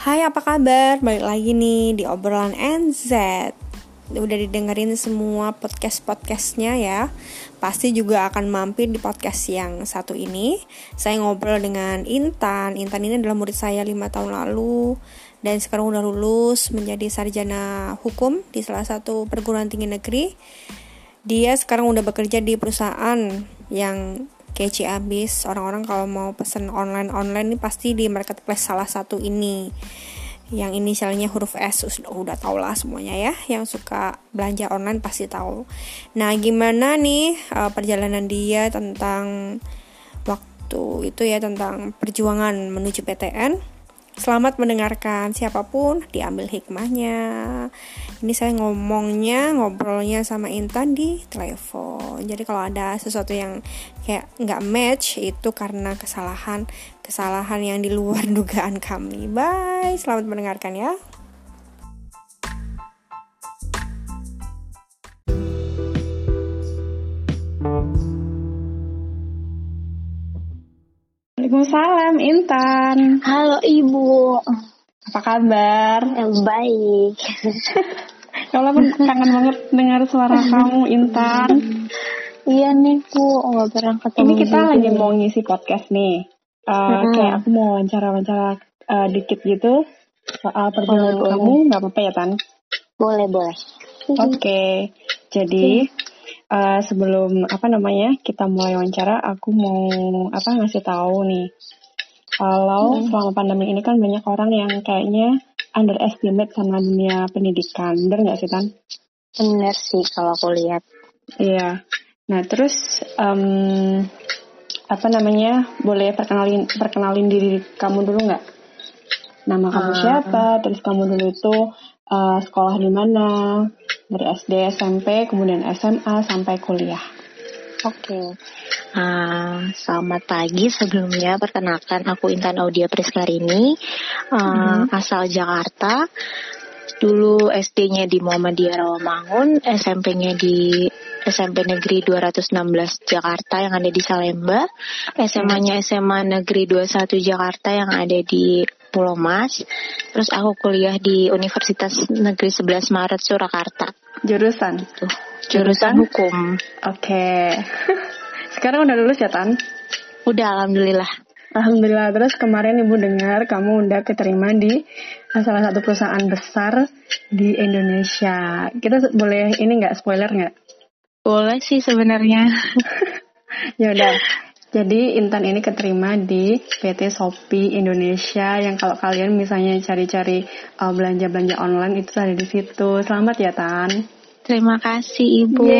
Hai apa kabar? Balik lagi nih di obrolan NZ Udah didengerin semua podcast-podcastnya ya. Pasti juga akan mampir di podcast yang satu ini. Saya ngobrol dengan Intan. Intan ini adalah murid saya 5 tahun lalu. Dan sekarang udah lulus menjadi sarjana hukum Di salah satu perguruan tinggi negeri. Dia sekarang udah bekerja di perusahaan yang kece abis orang-orang kalau mau pesen online online ini pasti di marketplace salah satu ini. Yang inisialnya huruf S. Sudah udah tau lah semuanya ya. Yang suka belanja online pasti tahu nah gimana nih uh, perjalanan dia tentang waktu itu ya tentang perjuangan menuju PTN Selamat mendengarkan siapa pun diambil hikmahnya. Ini saya ngomongnya ngobrolnya sama Intan di telepon. Jadi kalau ada sesuatu yang kayak nggak match itu karena kesalahan kesalahan yang di luar dugaan kami. Bye, selamat mendengarkan ya. Waalaikumsalam Intan. Halo Ibu. Apa kabar? Baik. Kalau aku kangen banget dengar suara kamu Intan. Iya nih Bu, nggak pernah ketemu. Ini kita lagi mau ngisi podcast nih. Uh, Mm-mm. Kayak aku mau wawancara-wawancara uh, dikit gitu soal perjalanan kamu, nggak apa-apa ya Tan? Boleh boleh. Oke, jadi uh, sebelum apa namanya kita mulai wawancara, aku mau apa ngasih tahu nih kalau Hmm. selama pandemi ini kan banyak orang yang kayaknya underestimate sama dunia pendidikan, bener nggak sih Tan? Bener sih kalau aku lihat. Iya. Nah terus em, apa namanya? Boleh perkenalin perkenalin diri kamu dulu nggak? Nama kamu Ah. siapa? Terus kamu dulu itu eh, sekolah di mana? Dari SD, SMP, kemudian SMA sampai kuliah. Oke. Ah, selamat pagi sebelumnya perkenalkan aku Intan Audia Priskarini ah, asal Jakarta. Dulu SD-nya di Muhammadiyah Rawamangun, SMP-nya di SMP Negeri 216 Jakarta yang ada di Salemba, SMA-nya SMA Negeri 21 Jakarta yang ada di Pulau Mas. Terus aku kuliah di Universitas Negeri 11 Maret Surakarta. Jurusan. Tuh, Jurusan? jurusan hukum. Oke. Sekarang udah lulus ya Tan? Udah alhamdulillah. Alhamdulillah. Terus kemarin ibu dengar kamu udah keterima di salah satu perusahaan besar di Indonesia. Kita boleh ini nggak spoiler nggak? Boleh sih sebenarnya. Ya udah. Jadi Intan ini keterima di PT Shopee Indonesia yang kalau kalian misalnya cari-cari uh, belanja-belanja online itu ada di situ. Selamat ya Tan. Terima kasih Ibu.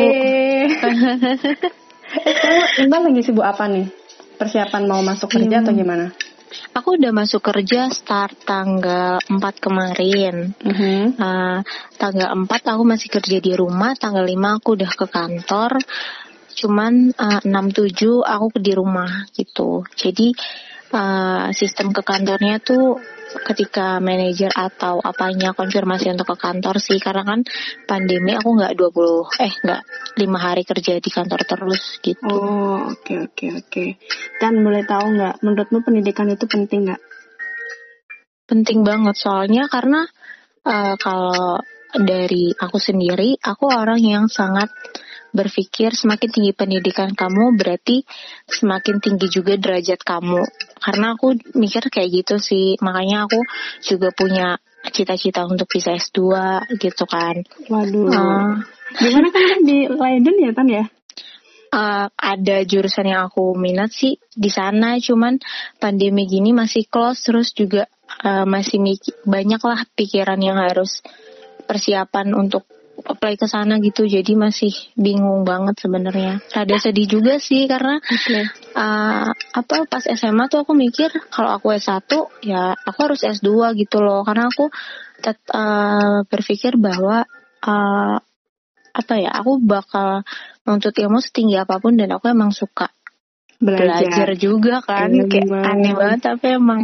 Intan lagi sibuk apa nih? Persiapan mau masuk kerja atau gimana? Aku udah masuk kerja start tanggal 4 kemarin. Mhm. Uh, tanggal 4 aku masih kerja di rumah, tanggal 5 aku udah ke kantor. Cuman uh, 6-7 aku di rumah gitu. Jadi uh, sistem ke kantornya tuh ketika manajer atau apanya konfirmasi untuk ke kantor sih karena kan pandemi aku nggak 20 eh nggak lima hari kerja di kantor terus gitu. Oh, oke oke oke. Dan boleh tahu nggak, menurutmu pendidikan itu penting nggak? penting banget soalnya karena eh, kalau dari aku sendiri aku orang yang sangat berpikir semakin tinggi pendidikan kamu berarti semakin tinggi juga derajat kamu. Karena aku mikir kayak gitu sih. Makanya aku juga punya cita-cita untuk bisa S2 gitu kan. Waduh. Eh, Gimana kan di Leiden ya Tan ya? eh, ada jurusan yang aku minat sih di sana. Cuman pandemi gini masih close terus juga eh, masih banyak lah pikiran yang harus persiapan untuk apply ke sana gitu. Jadi masih bingung banget sebenarnya. Rada sedih juga sih karena Oke. eh, apa pas SMA tuh aku mikir kalau aku S1 ya aku harus S2 gitu loh. Karena aku tet- eh, berpikir bahwa eh, apa ya aku bakal menuntut ilmu setinggi apa pun dan aku emang suka belajar, juga kan. Iya, kayak banget. aneh banget tapi emang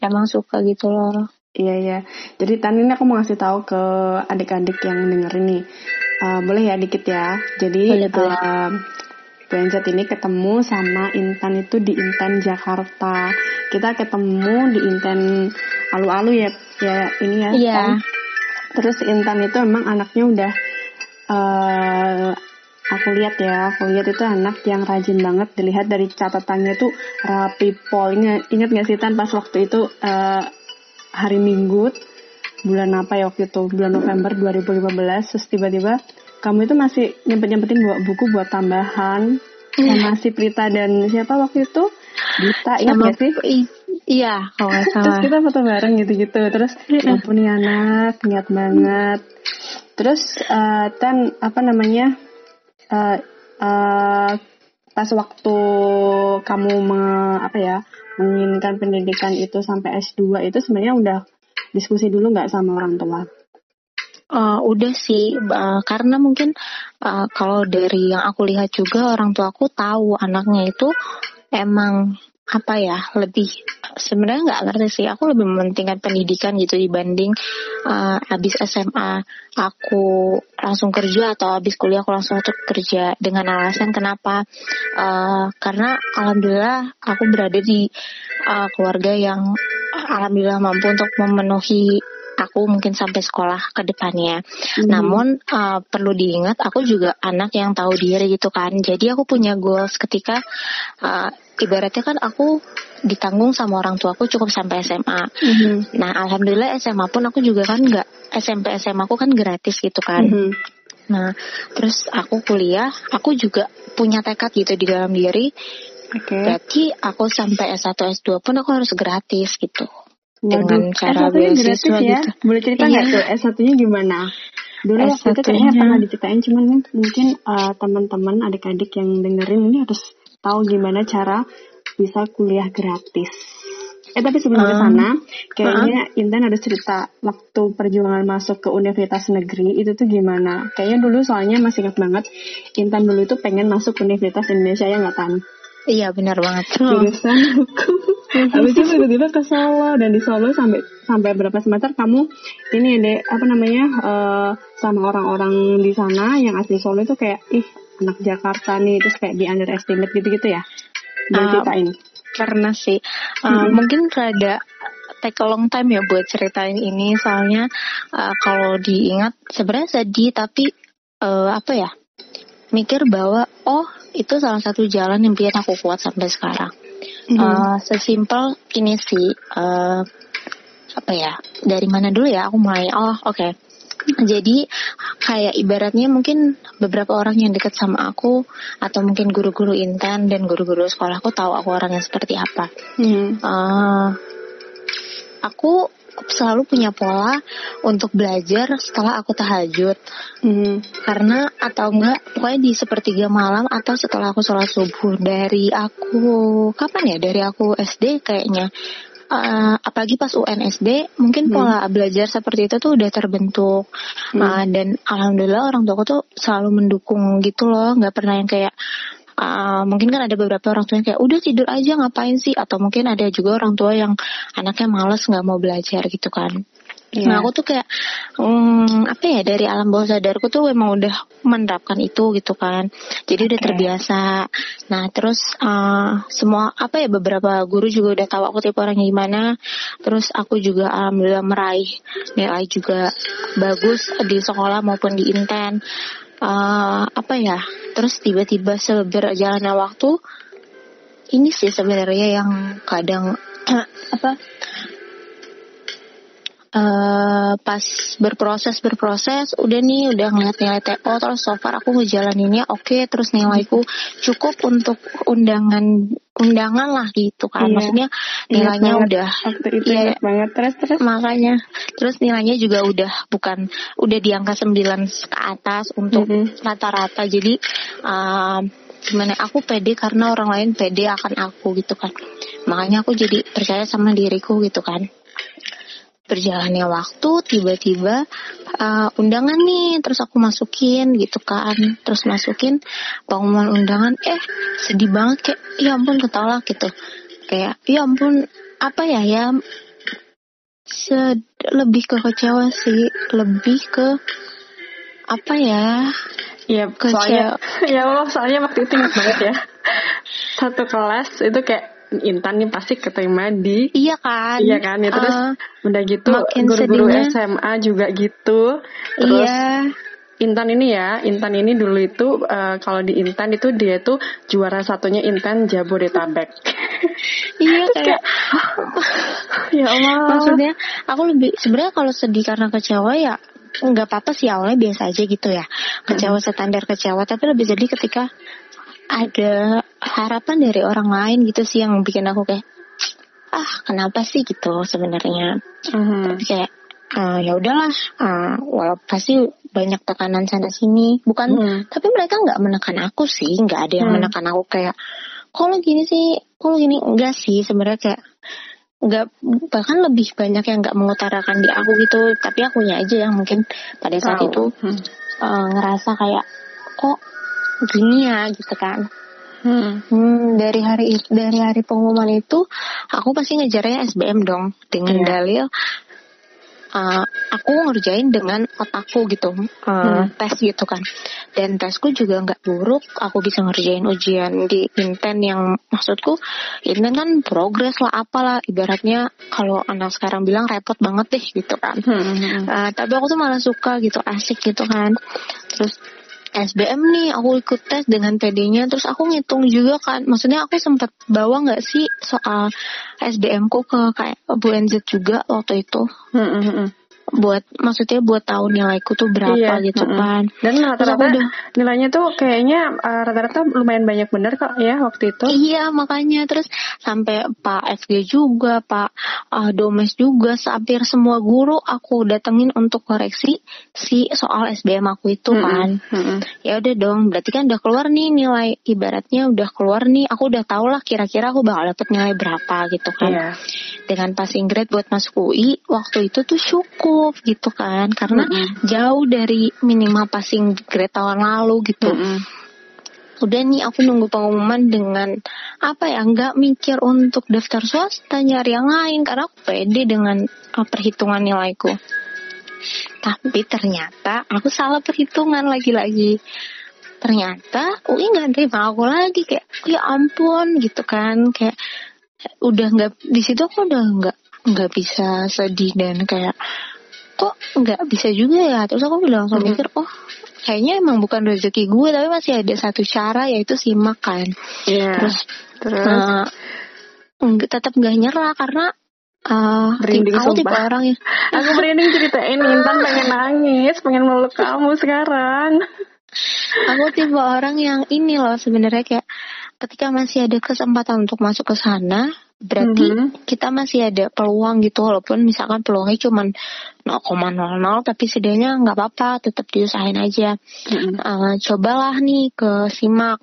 emang suka gitu loh Iya iya. Jadi Tan ini aku mau ngasih tahu ke adik-adik yang dengerin nih. Uh, boleh ya dikit ya. Jadi Boleh, boleh. uh, BNZ ini ketemu sama Intan itu di Intan Jakarta. Kita ketemu di Intan alu-alu ya ya ini ya Iya. terus Intan itu emang anaknya udah eh aku lihat ya aku lihat itu anak yang rajin banget dilihat dari catatannya tuh rapi pol ingat ingat nggak sih Tan pas waktu itu eh, hari Minggu bulan apa ya waktu itu? Bulan November 2015 terus tiba-tiba kamu itu masih nyempet-nyempetin bawa buku buat tambahan. Sama si Prita dan siapa waktu itu? Dita sih? i- iya, kalau terus kita foto bareng gitu-gitu. Terus ya ampun nih anak niat banget. Terus eh, Tan apa namanya eh eh, pas waktu kamu me- apa ya menginginkan pendidikan itu sampai S2 itu sebenarnya udah diskusi dulu nggak sama orang tua? Eh, udah sih, ba- karena mungkin eh, kalau dari yang aku lihat juga orang tua aku tahu anaknya itu emang apa ya lebih sebenarnya nggak ngerti sih aku lebih mementingkan pendidikan gitu dibanding eh, habis SMA aku langsung kerja atau habis kuliah aku langsung untuk kerja dengan alasan kenapa Eh, karena alhamdulillah aku berada di eh, keluarga yang alhamdulillah mampu untuk memenuhi aku mungkin sampai sekolah ke depannya. Namun uh, perlu diingat aku juga anak yang tahu diri gitu kan. Jadi aku punya goals ketika uh, ibaratnya kan aku ditanggung sama orang tuaku cukup sampai SMA. Mhm. Nah alhamdulillah SMA pun aku juga kan nggak SMP SMA aku kan gratis gitu kan. Mhm. Nah terus aku kuliah aku juga punya tekad gitu di dalam diri. Oke. Berarti aku sampai S1 S2 pun aku harus gratis gitu. Waduh, dengan cara S1-nya beasiswa gratis ya? gitu. Boleh cerita Iya. nggak tuh S1-nya gimana? Dulu waktu itu kayaknya S1-nya. pernah diceritain, cuman mungkin uh, teman-teman adik-adik yang dengerin ini harus tahu gimana cara bisa kuliah gratis. Eh tapi sebelum ke Ah. sana, kayaknya Intan harus cerita waktu perjuangan masuk ke universitas negeri itu tuh gimana? Kayaknya dulu soalnya masih ingat banget, Intan dulu itu pengen masuk Universitas Indonesia ya nggak Tan? Iya benar banget. jurusan hukum. Habis itu tiba-tiba ke Solo dan di Solo sampai sampai berapa semester kamu ini deh apa namanya eh, sama orang-orang di sana yang asli Solo itu kayak ih anak Jakarta nih terus kayak di underestimate gitu-gitu ya. Boleh ceritain. Karena sih uh, mungkin rada take a long time ya buat ceritain ini soalnya uh, kalau diingat sebenarnya sedih tapi uh, apa ya mikir bahwa oh itu salah satu jalan yang bikin aku kuat sampai sekarang. Mhm. Uh, sesimpel ini sih uh, apa ya dari mana dulu ya aku mulai oh oke jadi kayak ibaratnya mungkin beberapa orang yang dekat sama aku atau mungkin guru-guru intan dan guru-guru sekolahku tahu aku orangnya seperti apa. Mhm. Eh, aku selalu punya pola untuk belajar setelah aku tahajud. Mhm. karena atau enggak pokoknya di sepertiga malam atau setelah aku sholat subuh. Dari aku kapan ya? Dari aku SD kayaknya Eh, apalagi pas UNSD mungkin Hmm. pola belajar seperti itu tuh udah terbentuk. Eh, dan alhamdulillah orang tuaku tuh selalu mendukung gitu loh. Nggak pernah yang kayak eh, mungkin kan ada beberapa orang tua yang kayak udah tidur aja ngapain sih? Atau mungkin ada juga orang tua yang anaknya males nggak mau belajar gitu kan Iya. Nah aku tuh kayak hmm, apa ya dari alam bawah sadarku tuh memang udah menerapkan itu gitu kan. Jadi udah Oke. terbiasa. Nah terus eh, semua apa ya beberapa guru juga udah tahu aku tipe orangnya gimana. Terus aku juga alhamdulillah meraih nilai juga bagus di sekolah maupun di inten. Eh, apa ya? Terus tiba-tiba seberjalannya waktu ini sih sebenarnya yang kadang apa eh pas berproses berproses udah nih udah ngeliat nilai TO terus so far aku ngejalaninnya oke terus nilaiku cukup untuk undangan undangan lah gitu kan. Iya. maksudnya nilainya banget. udah Waktu itu ingat banget. Terus terus. makanya. Terus nilainya juga udah bukan udah di angka 9 ke atas untuk rata-rata. Jadi um, gimana aku pede karena orang lain pede akan aku gitu kan. Makanya aku jadi percaya sama diriku gitu kan berjalannya waktu tiba-tiba uh, undangan nih terus aku masukin gitu kan. Terus masukin pengumuman undangan eh sedih banget kayak ya ampun ketolak gitu. Kayak ya ampun apa ya ya? Lebih ke kecewa sih. Lebih ke apa ya? Iya, Kecewa. soalnya ya Allah, soalnya waktu itu ingat banget ya. Satu kelas itu kayak Intan nih pasti keterima di Iya kan? Iya kan ya terus Uh, udah gitu guru-guru SMA juga gitu. Terus iya. Intan ini ya, Intan ini dulu itu eh, kalau di Intan itu dia tuh juara satunya Intan Jabodetabek. Iya kayak ya Allah. maksudnya aku lebih sebenarnya kalau sedih karena kecewa ya nggak apa-apa sih awalnya biasa aja gitu ya kecewa standar kecewa tapi lebih sedih ketika ada harapan dari orang lain gitu sih yang bikin aku kayak ah kenapa sih gitu sebenarnya Mhm. kayak "Ah, ya udahlah ah, walau pasti banyak tekanan sana sini bukan Hmm. tapi mereka nggak menekan aku sih nggak ada yang Hmm. menekan aku kayak lo gini sih lo gini enggak sih sebenarnya kayak nggak bahkan lebih banyak yang nggak mengutarakan di aku gitu tapi akunya aja yang mungkin pada saat itu Hmm. eh, ngerasa kayak kok gini ya gitu kan Hmm. Hmm, dari hari dari hari pengumuman itu aku pasti ngejarnya SBM dong dengan Iya. dalil uh, aku ngerjain dengan otakku gitu uh, Hmm. tes gitu kan dan tesku juga nggak buruk aku bisa ngerjain ujian di Inten yang maksudku Inten kan progres lah apalah ibaratnya kalau anak sekarang bilang repot banget deh gitu kan hmm. Uh, tapi aku tuh malah suka gitu asik gitu kan terus SBM nih aku ikut tes dengan PD-nya terus aku ngitung juga kan. Maksudnya aku sempat bawa nggak sih soal SBM ku ke kayak Bu NZ juga waktu itu? Hmm, hmm. Buat maksudnya buat tahu nilaiku tuh berapa Iya, gitu mm-mm. kan Dan rata-rata udah- nilainya tuh kayaknya eh, rata-rata lumayan banyak bener kok ya waktu itu. Iya makanya terus sampai Pak FG juga Pak uh, Domes juga hampir semua guru aku datengin untuk koreksi si soal SBM aku itu Mm-mm, kan mm-mm. ya udah dong berarti kan udah keluar nih nilai ibaratnya udah keluar nih aku udah tau lah kira-kira aku bakal dapet nilai berapa gitu kan Iya. Dengan passing grade buat masuk UI waktu itu tuh cukup gitu kan. Karena Mm-mm. jauh dari minimal passing grade tahun lalu gitu. Mm-mm. udah nih aku nunggu pengumuman dengan apa ya nggak mikir untuk daftar swasta nyari yang lain. Karena aku pede dengan uh, perhitungan nilaiku. Tapi ternyata aku salah perhitungan lagi-lagi. Ternyata UI nggak terima aku lagi. Kayak ya ampun gitu kan. Kayak udah nggak di situ aku udah nggak nggak bisa sedih dan kayak kok nggak bisa juga ya terus aku udah langsung mikir oh kayaknya emang bukan rezeki gue tapi masih ada satu cara yaitu simak kan Iya. terus Terus. uh, tetap nggak nyerah karena uh, Merinding aku tipe orang yang Aku merinding ceritain Intan pengen nangis, pengen meluk kamu sekarang. aku tipe orang yang ini loh sebenarnya kayak ketika masih ada kesempatan untuk masuk ke sana berarti Mhm. kita masih ada peluang gitu walaupun misalkan peluangnya cuman 0,00 tapi setidaknya nggak apa-apa tetap diusahain aja Mm-mm. Eh, cobalah nih ke simak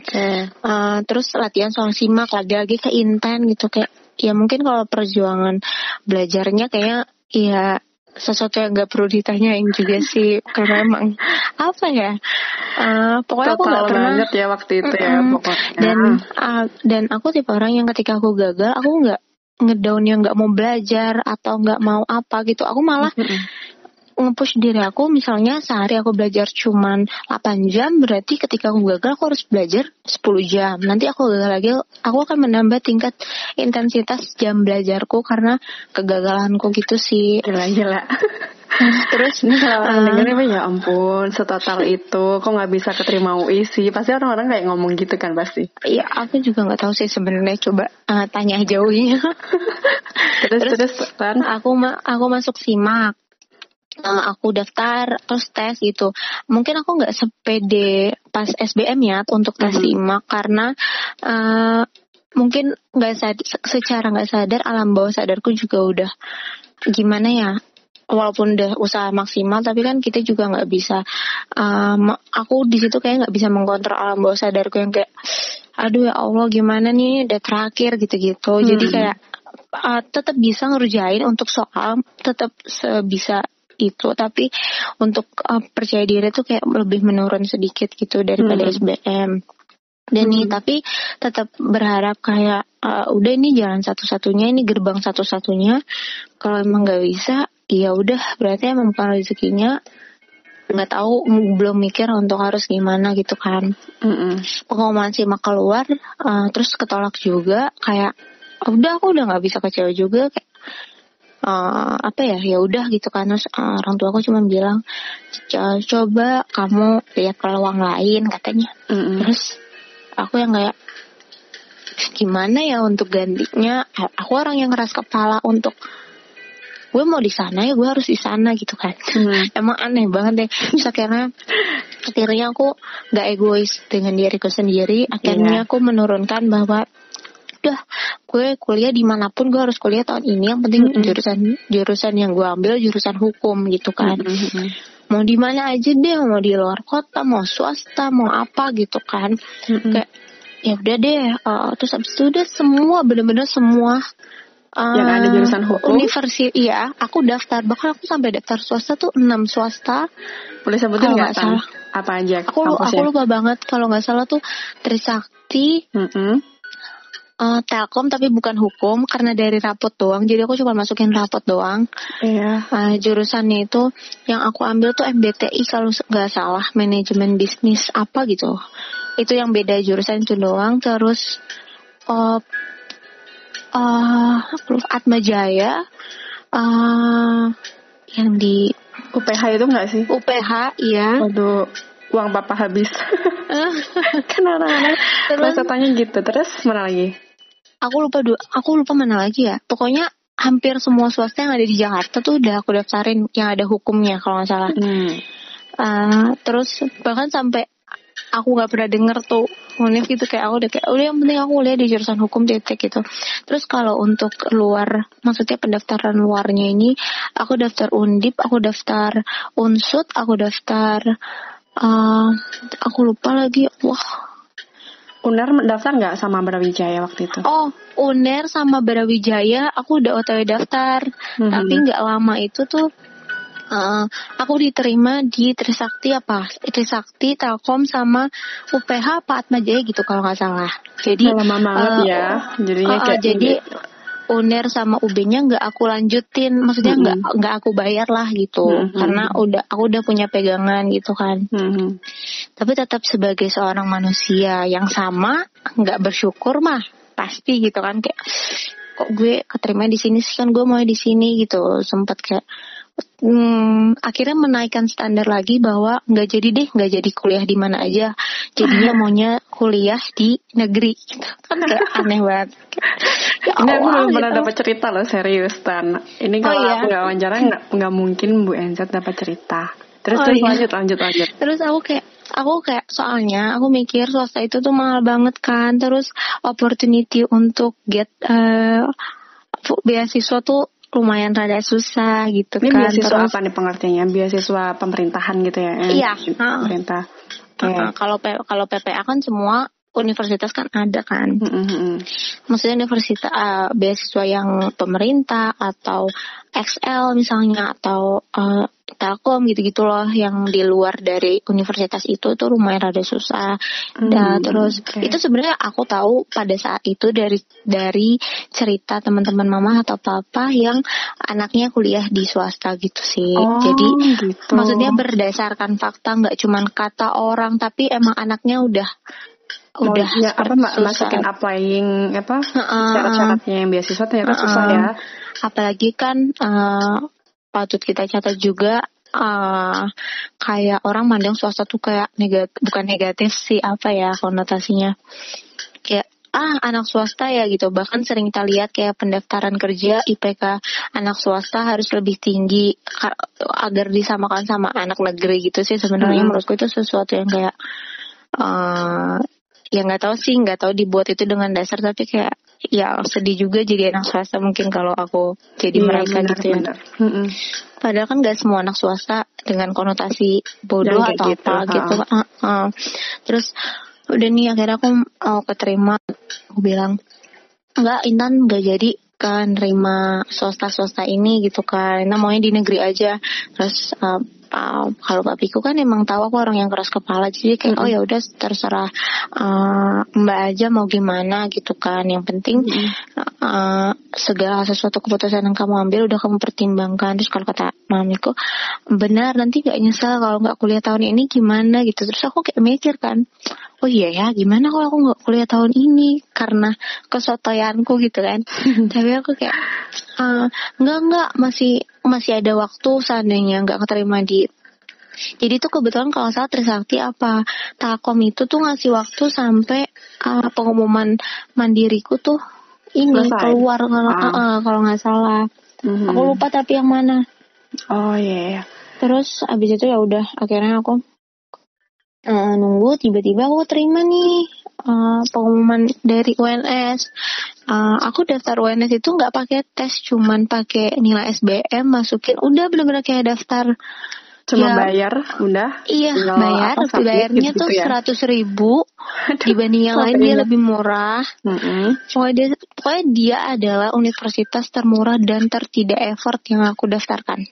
Oke. Eh, terus latihan soal simak lagi-lagi ke inten gitu kayak ya mungkin kalau perjuangan belajarnya kayak ya sesuatu yang nggak perlu ditanyain juga sih karena emang apa ya Eh, pokoknya aku Total nggak pernah banget ya waktu itu ya Mm-mm. pokoknya. dan uh, dan aku tipe orang yang ketika aku gagal aku nggak ngedown yang nggak mau belajar atau nggak mau apa gitu aku malah Mm-mm. Nge-push diri aku misalnya sehari aku belajar cuman 8 jam berarti ketika aku gagal aku harus belajar 10 jam. Nanti aku gagal lagi aku akan menambah tingkat intensitas jam belajarku karena kegagalanku gitu sih. Gila gila. terus Ini kalau orang uh, dengerin apa ya ampun setotal itu kok nggak bisa keterima UI sih? Pasti orang-orang kayak ngomong gitu kan pasti. ya aku juga nggak tahu sih sebenarnya. Coba uh, tanya aja UI-nya. Terus Terus- terus, kan aku ma aku masuk simak Eh, aku daftar terus tes gitu mungkin aku nggak sepede pas SBM ya untuk tes Mhm. simak karena eh, mungkin nggak sad- secara nggak sadar alam bawah sadarku juga udah gimana ya walaupun udah usaha maksimal tapi kan kita juga nggak bisa ma- aku di situ kayak nggak bisa mengkontrol alam bawah sadarku yang kayak aduh ya Allah gimana nih udah terakhir gitu-gitu jadi Hmm. kayak uh, tetap bisa ngerjain untuk soal tetap sebisa itu. Tapi untuk uh, percaya diri tuh kayak lebih menurun sedikit gitu daripada Hmm. SBM dan nih Hmm. tapi tetap berharap kayak uh, udah ini jalan satu-satunya ini gerbang satu-satunya. Kalau emang nggak bisa ya udah. Berarti emang bukan rezekinya. Nggak tahu belum mikir untuk harus gimana gitu kan. Mm-mm. pengumuman simak keluar uh, terus ketolak juga. Kayak udah aku udah nggak bisa ke cewek juga. Kayak uh, apa ya ya udah gitu kan terus uh, orang tua aku cuma bilang "Co- coba kamu lihat peluang lain katanya Mm-mm. terus aku yang kayak gimana ya untuk gantinya aku orang yang keras kepala untuk gue mau di sana ya gue harus di sana gitu kan Hmm. emang aneh banget deh terus akhirnya akhirnya aku gak egois dengan diriku sendiri akhirnya Iya. aku menurunkan bahwa udah gue kuliah di mana pun gue harus kuliah tahun ini yang penting Mm-mm. jurusan jurusan yang gue ambil jurusan hukum gitu kan Mm-mm. mau di mana aja deh mau di luar kota mau swasta mau apa gitu kan Mm-mm. kayak ya udah deh uh, terus abis itu udah semua bener-bener semua uh, Yang ada jurusan hukum? universitas iya aku daftar bahkan aku sampai daftar swasta tuh enam swasta Boleh sebutin nggak salah. Apa aja aku aku lupa banget kalau nggak salah tuh Trisakti Mm-mm. Uh, Telkom tapi bukan hukum karena dari rapot doang jadi aku cuma masukin rapot doang Iya. Uh, jurusannya itu yang aku ambil tuh MBTI kalau nggak salah manajemen bisnis apa gitu itu yang beda jurusan itu doang terus uh, uh, Atma Jaya uh, yang di UPH itu nggak sih? UPH ya Waduh, uang papa habis. kan anak-anak Terus- tanya gitu. Terus mana lagi? Aku lupa dua aku lupa mana lagi ya. Pokoknya hampir semua swasta yang ada di Jakarta tuh udah aku daftarin yang ada hukumnya kalau nggak salah. Hmm. Uh, terus bahkan sampai aku nggak pernah denger tuh univ gitu kayak aku udah kayak udah yang penting aku kuliah di jurusan hukum titik gitu. Terus kalau untuk luar maksudnya pendaftaran luarnya ini aku daftar undip aku daftar unsut aku daftar uh, aku lupa lagi. Wah Uner daftar nggak sama Brawijaya waktu itu? oh uner sama Brawijaya aku udah otw daftar Mhm. tapi nggak lama itu tuh uh, aku diterima di Trisakti apa Trisakti Telkom sama UPH apa Atma Jaya gitu kalau nggak salah jadi lama banget uh, ya. Jadinya uh, uh, kayak jadi UNER sama UB-nya nggak aku lanjutin. Maksudnya nggak nggak aku bayar lah gitu. Mhm. karena udah aku udah punya pegangan gitu kan. Mhm. tapi tetap sebagai seorang manusia yang sama nggak bersyukur mah pasti gitu kan. Kayak kok gue keterima di sini sih? Kan gue mau di sini gitu. Sempat kayak hmm, akhirnya menaikkan standar lagi bahwa nggak jadi deh nggak jadi kuliah di mana aja jadinya maunya kuliah di negeri gitu kan kayak aneh banget ya Ini aku belum pernah gitu. dapat cerita loh serius Tan. Ini Oh, kalau iya? aku nggak wawancara nggak nggak mungkin Bu Enzat dapat cerita. Terus Oh, terus iya. lanjut lanjut lanjut. Terus aku kayak aku kayak soalnya aku mikir swasta itu tuh mahal banget kan. Terus opportunity untuk get fu- beasiswa tuh lumayan rada susah gitu Ini kan. beasiswa Terus apa nih pengertiannya? Beasiswa pemerintahan gitu ya? Iya. Pemerintah. Uh, kalau P- kalau PPA kan semua universitas kan ada kan. Mm, mm, mm. Maksudnya universitas eh, beasiswa yang pemerintah atau XL misalnya atau eh, Telkom gitu-gitu loh yang di luar dari universitas itu tuh lumayan rada susah. Nah, Hmm, terus oke. itu sebenarnya aku tahu pada saat itu dari dari cerita teman-teman mama atau papa yang anaknya kuliah di swasta gitu sih. Oh, Jadi gitu. maksudnya berdasarkan fakta nggak cuman kata orang tapi emang anaknya udah Mau udah ya, apa masukin applying apa Heeh. syarat-syaratnya yang beasiswa ternyata Heeh. susah ya. apalagi kan eh, patut kita catat juga eh, kayak orang mandang swasta tuh kayak negatif bukan negatif sih apa ya konotasinya kayak ah anak swasta ya gitu bahkan sering kita lihat kayak pendaftaran kerja IPK anak swasta harus lebih tinggi agar disamakan sama anak negeri gitu sih sebenarnya Hmm. menurutku itu sesuatu yang kayak eh ya nggak tahu sih nggak tahu dibuat itu dengan dasar tapi kayak ya sedih juga jadi anak swasta mungkin kalau aku jadi Iya, mereka benar, gitu ya benar. Mm-mm. padahal kan nggak semua anak swasta dengan konotasi bodoh atau gitu, apa ha. gitu Ah, ah. terus udah nih akhirnya aku mau keterima aku bilang nggak Intan nggak jadi kan nerima swasta-swasta ini gitu kan Intan maunya di negeri aja terus uh, uh, kalau papiku kan emang tahu aku orang yang keras kepala jadi kayak mm -hmm. oh ya udah terserah uh, mbak aja mau gimana gitu kan. Yang penting mm -hmm. uh, segala sesuatu keputusan yang kamu ambil udah kamu pertimbangkan. Terus kalau kata mamiku benar nanti gak nyesel kalau nggak kuliah tahun ini gimana? Gitu. Terus aku kayak mikir kan oh iya ya gimana kalau aku nggak kuliah tahun ini? Karena kesotoyanku gitu kan. Tapi aku kayak uh, nggak nggak masih masih ada waktu seandainya nggak keterima di jadi tuh kebetulan kalau saat Trisakti apa Takom itu tuh ngasih waktu sampai uh, pengumuman mandiriku tuh ini Selesai. keluar kalau ah. uh, kalau nggak salah. Mm-hmm. Aku lupa tapi yang mana. Oh iya. Yeah. Terus abis itu ya udah akhirnya aku uh, nunggu tiba-tiba aku terima nih uh, pengumuman dari UNS. Uh, aku daftar UNS itu nggak pakai tes, cuman pakai nilai SBM masukin. Udah bener-bener kayak daftar. Cuma ya, bayar, udah. Iya, bayar. Apa, bayarnya gitu, tuh ya? seratus ya? ribu dibanding yang lain dia lebih murah. Mm-hmm. Pokoknya dia, pokoknya dia adalah universitas termurah dan tertidak effort yang aku daftarkan.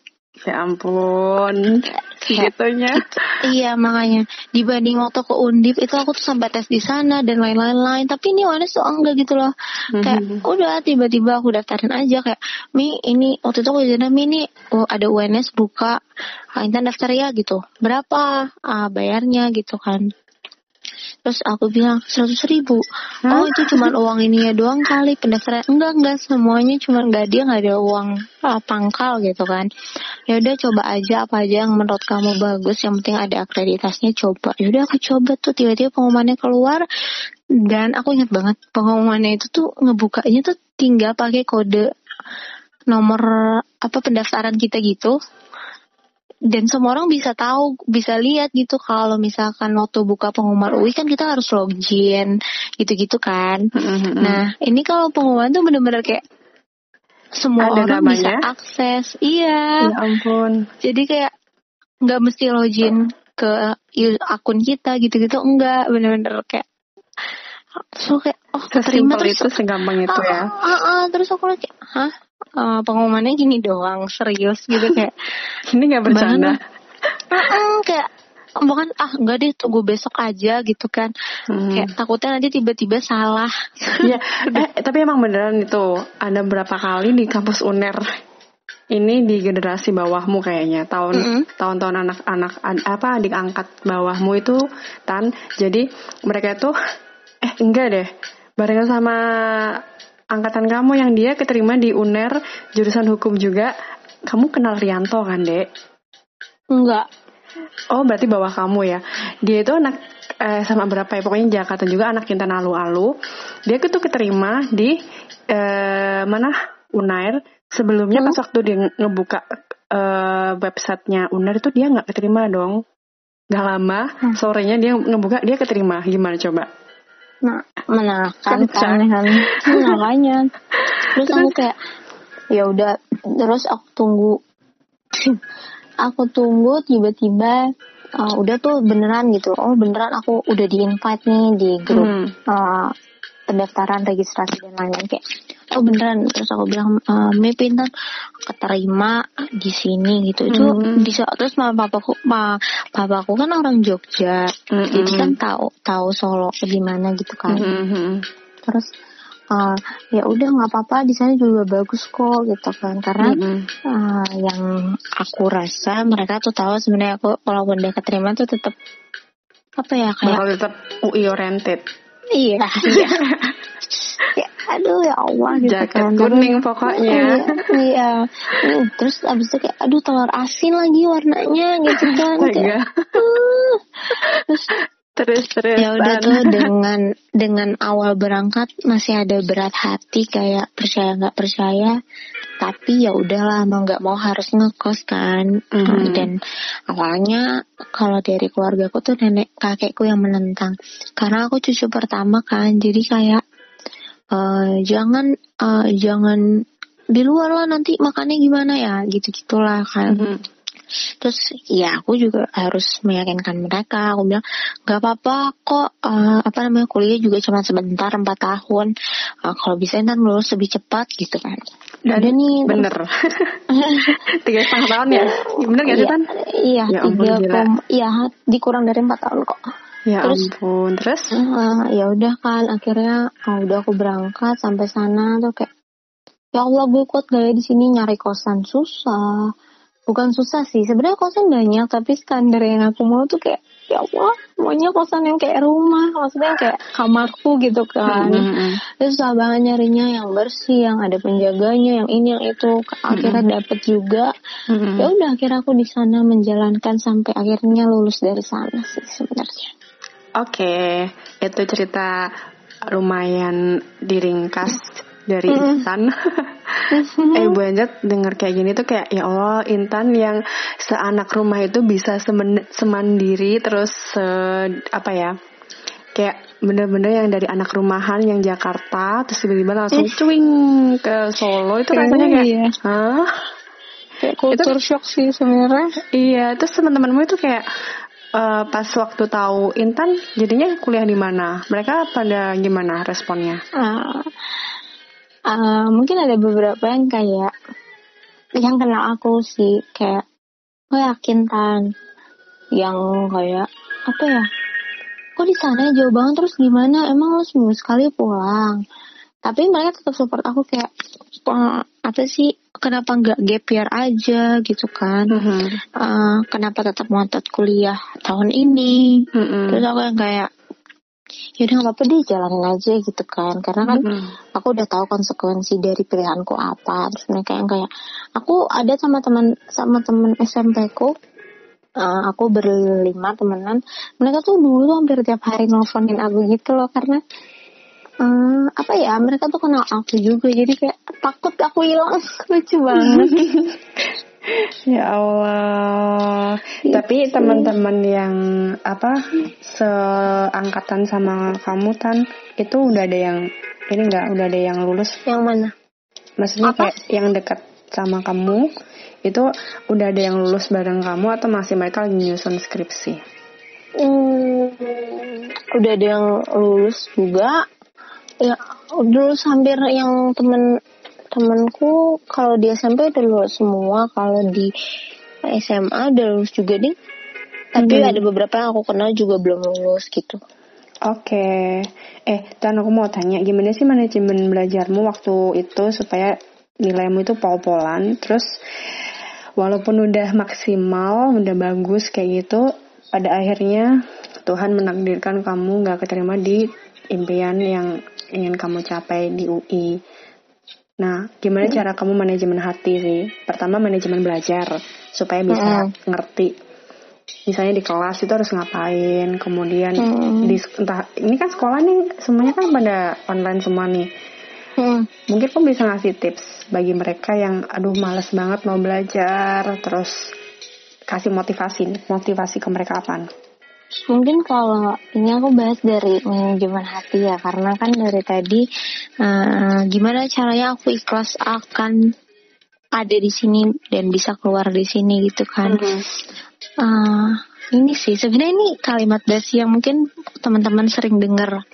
Ya ampun, segitunya. Iya makanya dibanding waktu ke Undip itu aku tuh sampai tes di sana dan lain-lain lain. Tapi ini UNS tuh enggak gitu loh. Mm-hmm. Kayak udah tiba-tiba aku daftarin aja kayak Mi ini waktu itu aku jadi Mi ini oh, ada UNS buka, ah, Intan daftar ya gitu. Berapa ah, bayarnya gitu kan. Terus aku bilang seratus ribu. Oh itu cuma uang ini ya doang kali pendaftaran. Enggak enggak semuanya cuma enggak dia nggak ada uang ah, pangkal gitu kan. Ya udah coba aja apa aja yang menurut kamu bagus. Yang penting ada akreditasnya coba. Ya udah aku coba tuh tiba-tiba pengumumannya keluar dan aku ingat banget pengumumannya itu tuh ngebukanya tuh tinggal pakai kode nomor apa pendaftaran kita gitu dan semua orang bisa tahu bisa lihat gitu kalau misalkan waktu buka pengumuman UI kan kita harus login gitu-gitu kan. Mm-hmm. nah ini kalau pengumuman tuh bener-bener kayak semua Ada orang namanya? bisa akses. Iya. Ya ampun. Jadi kayak nggak mesti login ke akun kita gitu-gitu enggak. Bener-bener kayak so kayak oh terima terus itu segampang itu ya. Uh, uh, uh, terus aku kayak hah uh, pengumumannya gini doang serius gitu kayak ini nggak bercanda? Uh, uh, kayak bukan ah enggak deh tunggu besok aja gitu kan. Hmm. kayak takutnya nanti tiba-tiba salah. Ya eh, tapi emang beneran itu ada berapa kali di kampus uner ini di generasi bawahmu kayaknya. Tahun mm -hmm. tahun-tahun anak-anak apa adik angkat bawahmu itu tan. Jadi mereka itu eh enggak deh. Barengan sama angkatan kamu yang dia keterima di UNER jurusan hukum juga. Kamu kenal Rianto kan, Dek? Enggak. Oh, berarti bawah kamu ya. Dia itu anak eh, sama berapa ya? Pokoknya Jakarta juga anak Intan Alu-Alu. Dia tuh keterima di eh, mana? Unair. Sebelumnya hmm? pas waktu dia ngebuka eh, websitenya Unair itu dia nggak keterima dong. Gak lama, hmm. sorenya dia ngebuka, dia keterima. Gimana coba? Nah kan kan makanya terus aku kayak ya udah terus aku tunggu. Aku tunggu tiba-tiba uh, udah tuh beneran gitu. Oh beneran aku udah di invite nih di grup hmm. uh, pendaftaran registrasi dan lain-lain. Kayak oh beneran terus aku bilang e, Me pintar keterima di sini gitu itu mm. bisa terus mama papaku ma papaku kan orang Jogja mm -hmm. jadi kan tahu tahu Solo gimana gitu kan mm -hmm. terus uh, ya udah nggak apa-apa di sana juga bagus kok gitu kan karena mm -hmm. uh, yang aku rasa mereka tuh tahu sebenarnya aku kalau udah keterima tuh tetap apa ya kayak bakal tetap UI oriented Iya. iya. ya, aduh ya Allah gitu Jaket kan. kuning pokoknya. Iya. iya. Uh, terus abis itu kayak aduh telur asin lagi warnanya gitu kan. Kayak, uh. Terus terus terus ya udah tuh dengan dengan awal berangkat masih ada berat hati kayak percaya nggak percaya. Tapi ya udahlah mau nggak mau harus ngekos kan. Mm-hmm. dan awalnya kalau dari keluarga aku tuh nenek kakekku yang menentang. Karena aku cucu pertama kan jadi kayak uh, jangan uh, jangan di luar lah nanti makannya gimana ya gitu gitulah kan. Mm-hmm terus ya aku juga harus meyakinkan mereka aku bilang nggak apa-apa kok uh, apa namanya kuliah juga cuma sebentar empat tahun uh, kalau bisa ntar lulus lebih cepat gitu kan Dan Udah nih, bener. Tiga setengah tahun ya? Bener gak sih, Iya, Tan? iya, Ya tiga kom, iya, dikurang dari empat tahun kok. Ya Terus? ampun. Terus? Eh, ya udah kan, akhirnya oh, udah aku berangkat sampai sana tuh kayak, ya Allah gue kuat gak ya di sini nyari kosan susah. Bukan susah sih, sebenarnya kosan banyak, tapi standar yang aku mau tuh kayak, ya Allah, maunya kosan yang kayak rumah, maksudnya yang kayak kamarku gitu kan. Mm-mm. Terus susah banget nyarinya yang bersih, yang ada penjaganya, yang ini yang itu. Akhirnya dapet juga. Mm-mm. Ya udah akhirnya aku di sana menjalankan sampai akhirnya lulus dari sana sih sebenarnya. Oke, itu cerita lumayan diringkas dari Intan. eh Bu Anjat denger kayak gini tuh kayak ya Allah Intan yang seanak rumah itu bisa semen- semandiri terus se apa ya kayak bener-bener yang dari anak rumahan yang Jakarta terus tiba-tiba langsung cuing ke Solo itu rasanya kayak Iya. Hah? Kayak culture shock sih sebenarnya. Iya, terus teman-temanmu itu kayak eh, pas waktu tahu Intan jadinya kuliah di mana? Mereka pada gimana responnya? Ah, ah, mungkin ada beberapa yang kayak yang kenal aku sih kayak gue yakin kan yang kayak apa ya? Kok di sana jauh banget? Terus gimana? Emang lo seminggu sekali pulang? Tapi mereka tetap support aku kayak "Wah, apa sih? Kenapa nggak gap year aja? Gitu kan. Mhm. Eh, kenapa tetap ngotot kuliah tahun ini? Mm-mm. terus aku yang kayak yaudah nggak apa-apa deh jalanin aja gitu kan. Karena kan Mm-mm. aku udah tahu konsekuensi dari pilihanku apa. Terus mereka yang kayak aku ada sama teman sama teman SMP ku. Eh, aku berlima temenan. Mereka tuh dulu tuh hampir tiap hari nelfonin aku gitu loh. Karena eh, apa ya mereka tuh kenal aku juga. Jadi kayak takut aku hilang. Lucu banget Ya Allah. Tapi teman-teman yang apa seangkatan sama kamu Tan itu udah ada yang ini enggak udah ada yang lulus? yang mana Maksudnya Apa? kayak yang dekat sama kamu itu udah ada yang lulus bareng kamu atau masih mereka lagi nyusun skripsi? Hmm, udah ada yang lulus juga. Ya, lulus hampir yang temen temenku kalau di SMP udah lulus semua, kalau di SMA udah lulus juga deh. Tapi Mhm. ada beberapa yang aku kenal juga belum lulus gitu. Oke, eh Tan aku mau tanya gimana sih manajemen belajarmu waktu itu supaya nilaimu itu pol-polan, terus walaupun udah maksimal, udah bagus kayak gitu, pada akhirnya Tuhan menakdirkan kamu nggak keterima di impian yang ingin kamu capai di UI. Nah, gimana cara kamu manajemen hati sih? Pertama manajemen belajar supaya bisa ngerti misalnya di kelas itu harus ngapain kemudian Hmm. di entah ini kan sekolah nih semuanya kan pada online semua nih Hmm. mungkin kamu bisa ngasih tips bagi mereka yang aduh males banget mau belajar terus kasih motivasi motivasi ke mereka apa Mungkin kalau ini aku bahas dari manajemen hati ya, karena kan dari tadi eh, gimana caranya aku ikhlas akan ada di sini dan bisa keluar di sini gitu kan. Eh, ini sih sebenarnya ini kalimat basi yang mungkin teman-teman sering dengar.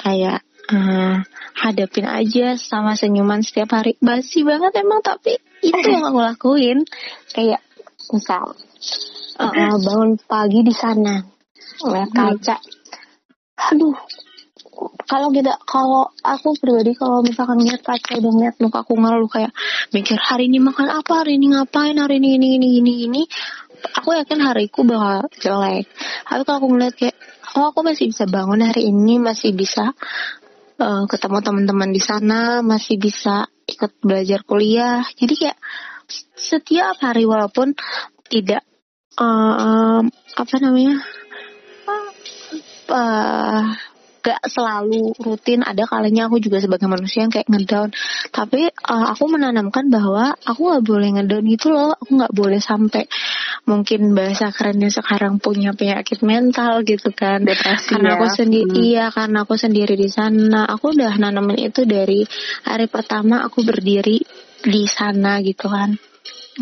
Kayak eh, hadapin aja sama senyuman setiap hari. Basi banget emang tapi itu yang aku lakuin. Kayak misal eh, bangun pagi di sana ngeliat kaca. Aduh. Kalau kita kalau aku pribadi kalau misalkan ngeliat kaca udah ngeliat muka aku ngeluh kayak mikir hari ini makan apa? Hari ini ngapain? Hari ini ini ini ini ini. Aku yakin hariku bakal jelek. Tapi kalau aku ngeliat kayak oh aku masih bisa bangun hari ini masih bisa eh, ketemu teman-teman di sana masih bisa ikut belajar kuliah. Jadi kayak setiap hari walaupun tidak eh, apa namanya eh, gak selalu rutin. Ada kalinya aku juga sebagai manusia yang kayak ngedown. Tapi eh, aku menanamkan bahwa aku nggak boleh ngedown gitu loh. Aku nggak boleh sampai mungkin bahasa kerennya sekarang punya penyakit mental gitu kan. Depresi karena ya. aku sendiri Hmm. iya karena aku sendiri di sana. Aku udah nanamin itu dari hari pertama aku berdiri di sana gitu kan.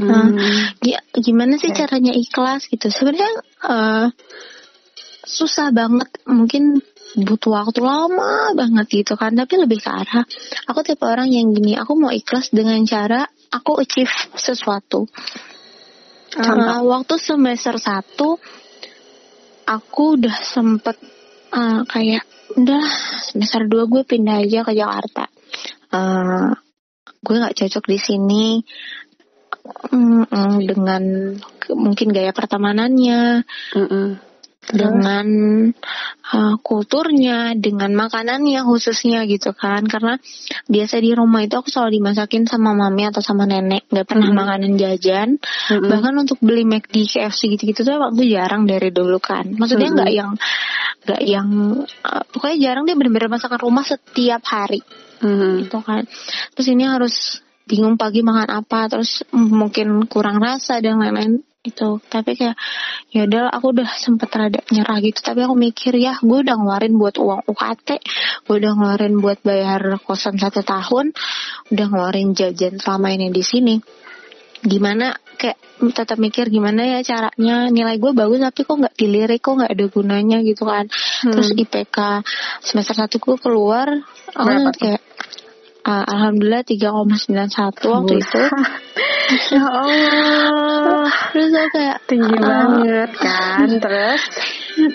Nah, gi- gimana sih caranya ikhlas gitu? Sebenarnya eh, susah banget. Mungkin butuh waktu lama banget gitu kan. Tapi lebih ke arah aku tipe orang yang gini aku mau ikhlas dengan cara aku achieve sesuatu. Uh, waktu semester satu aku udah sempet uh, kayak udah semester dua gue pindah aja ke Jakarta. Uh, gue nggak cocok di sini. Mm, dengan mungkin gaya pertemanannya. Mm -mm dengan uh, kulturnya, dengan makanannya khususnya gitu kan. Karena biasa di rumah itu aku selalu dimasakin sama mami atau sama nenek, nggak pernah mm -hmm. makanan jajan. Mm -hmm. Bahkan untuk beli McD, KFC gitu-gitu tuh waktu jarang dari dulu kan. Maksudnya nggak mm -hmm. yang nggak yang uh, pokoknya jarang dia benar-benar masakan rumah setiap hari. Mm -hmm. Gitu kan. Terus ini harus bingung pagi makan apa terus mungkin kurang rasa dan lain-lain itu tapi kayak ya udah aku udah sempet rada nyerah gitu. Tapi aku mikir ya gue udah ngeluarin buat uang UKT gue udah ngeluarin buat bayar kosan satu tahun udah ngeluarin jajan selama ini di sini. Gimana kayak tetap mikir gimana ya caranya? Nilai gue bagus tapi kok nggak dilirik kok nggak ada gunanya gitu kan. Hmm. terus IPK semester satu gue keluar aku kayak uh, alhamdulillah 3,91 waktu itu ya Allah terus aku kayak tinggi uh, banget kan terus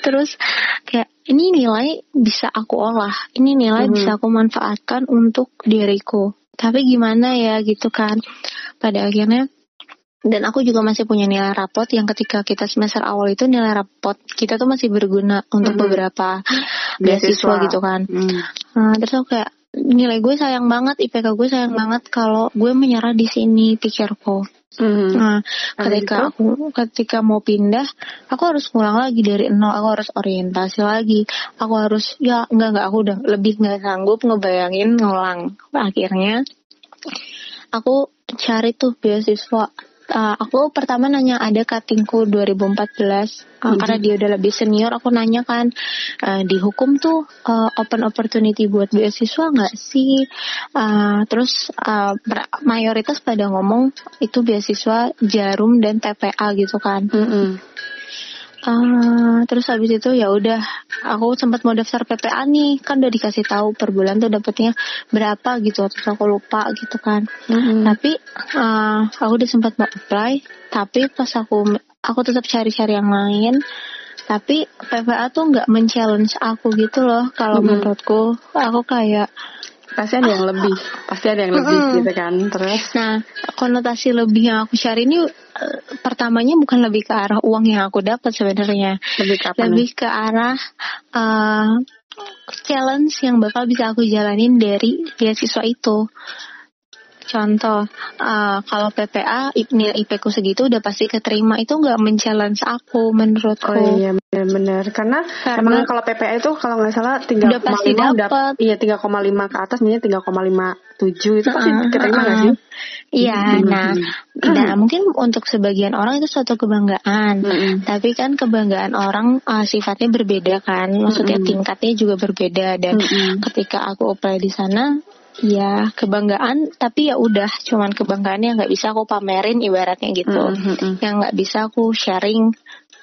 terus kayak ini nilai bisa aku olah ini nilai hmm. bisa aku manfaatkan untuk diriku tapi gimana ya gitu kan pada akhirnya dan aku juga masih punya nilai rapot yang ketika kita semester awal itu nilai rapot kita tuh masih berguna untuk mm -hmm. beberapa beasiswa gitu kan. Mm. Nah, terus aku kayak nilai gue sayang banget, IPK gue sayang banget kalau gue menyerah di sini pikirku. Mm-hmm. Nah, ketika aku ketika mau pindah, aku harus pulang lagi dari nol. Aku harus orientasi lagi. Aku harus ya enggak enggak aku udah lebih nggak sanggup ngebayangin ngulang. Akhirnya aku cari tuh beasiswa uh, aku pertama nanya ada cuttingku 2014 uh, mm-hmm. karena dia udah lebih senior aku nanya kan uh, di hukum tuh uh, open opportunity buat beasiswa nggak sih uh, terus uh, mayoritas pada ngomong itu beasiswa jarum dan TPA gitu kan mm-hmm. Uh, terus habis itu ya udah aku sempat mau daftar PPA nih. Kan udah dikasih tahu per bulan tuh dapetnya berapa gitu terus aku lupa gitu kan. Mm-hmm. tapi uh, aku udah sempat mau apply. Tapi pas aku aku tetap cari-cari yang lain. Tapi PPA tuh nggak men-challenge aku gitu loh. Kalau mm-hmm. menurutku aku kayak pasti ada yang lebih pasti ada yang lebih gitu kan terus? Nah konotasi lebih yang aku cari ini uh, pertamanya bukan lebih ke arah uang yang aku dapat sebenarnya. Lebih ke apa lebih nih? ke arah uh, challenge yang bakal bisa aku jalanin dari beasiswa itu Contoh, uh, kalau PPA nilai IP ku segitu udah pasti keterima itu nggak men-challenge aku menurutku. Oh iya benar-benar karena, karena emang kalau PPA itu kalau nggak salah tiga koma lima udah iya tiga koma lima ke atas nih tiga koma lima tujuh itu pasti uh, keterima nggak uh, sih? Iya, hmm. nah, nah mungkin untuk sebagian orang itu suatu kebanggaan, hmm. tapi kan kebanggaan orang uh, sifatnya berbeda kan, maksudnya hmm. tingkatnya juga berbeda dan hmm. ketika aku apply di sana ya kebanggaan tapi ya udah cuman kebanggaan yang nggak bisa aku pamerin ibaratnya gitu mm -hmm. yang nggak bisa aku sharing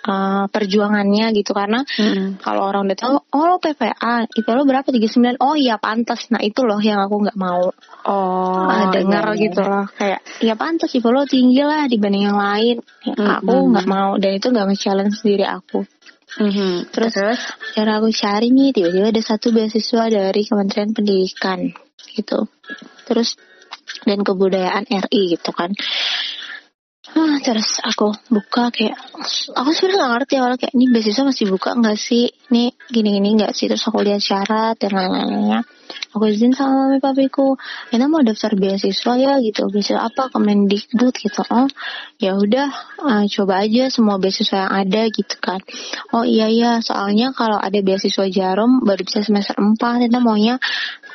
uh, perjuangannya gitu karena mm -hmm. kalau orang udah tahu oh lo PPA itu lo berapa tiga sembilan oh iya pantas nah itu loh yang aku nggak mau oh uh, dengar iya. gitu loh kayak ya pantas sih lo tinggi lah dibanding yang lain ya, mm -hmm. aku nggak mau dan itu nggak nge-challenge sendiri aku Mm-hmm. Terus, Terus cara aku cari nih tiba-tiba ada satu beasiswa dari Kementerian Pendidikan gitu. Terus dan kebudayaan RI gitu kan. Ah, terus aku buka kayak aku sebenarnya nggak ngerti awalnya kayak ini beasiswa masih buka nggak sih? Ini gini gini nggak sih? Terus aku lihat syarat dan lain-lainnya aku izin sama mami papiku Ena mau daftar beasiswa ya gitu. Beasiswa apa Kemendikbud gitu. Oh ya udah uh, coba aja semua beasiswa yang ada gitu kan. Oh iya iya. Soalnya kalau ada beasiswa jarum baru bisa semester 4 Ena maunya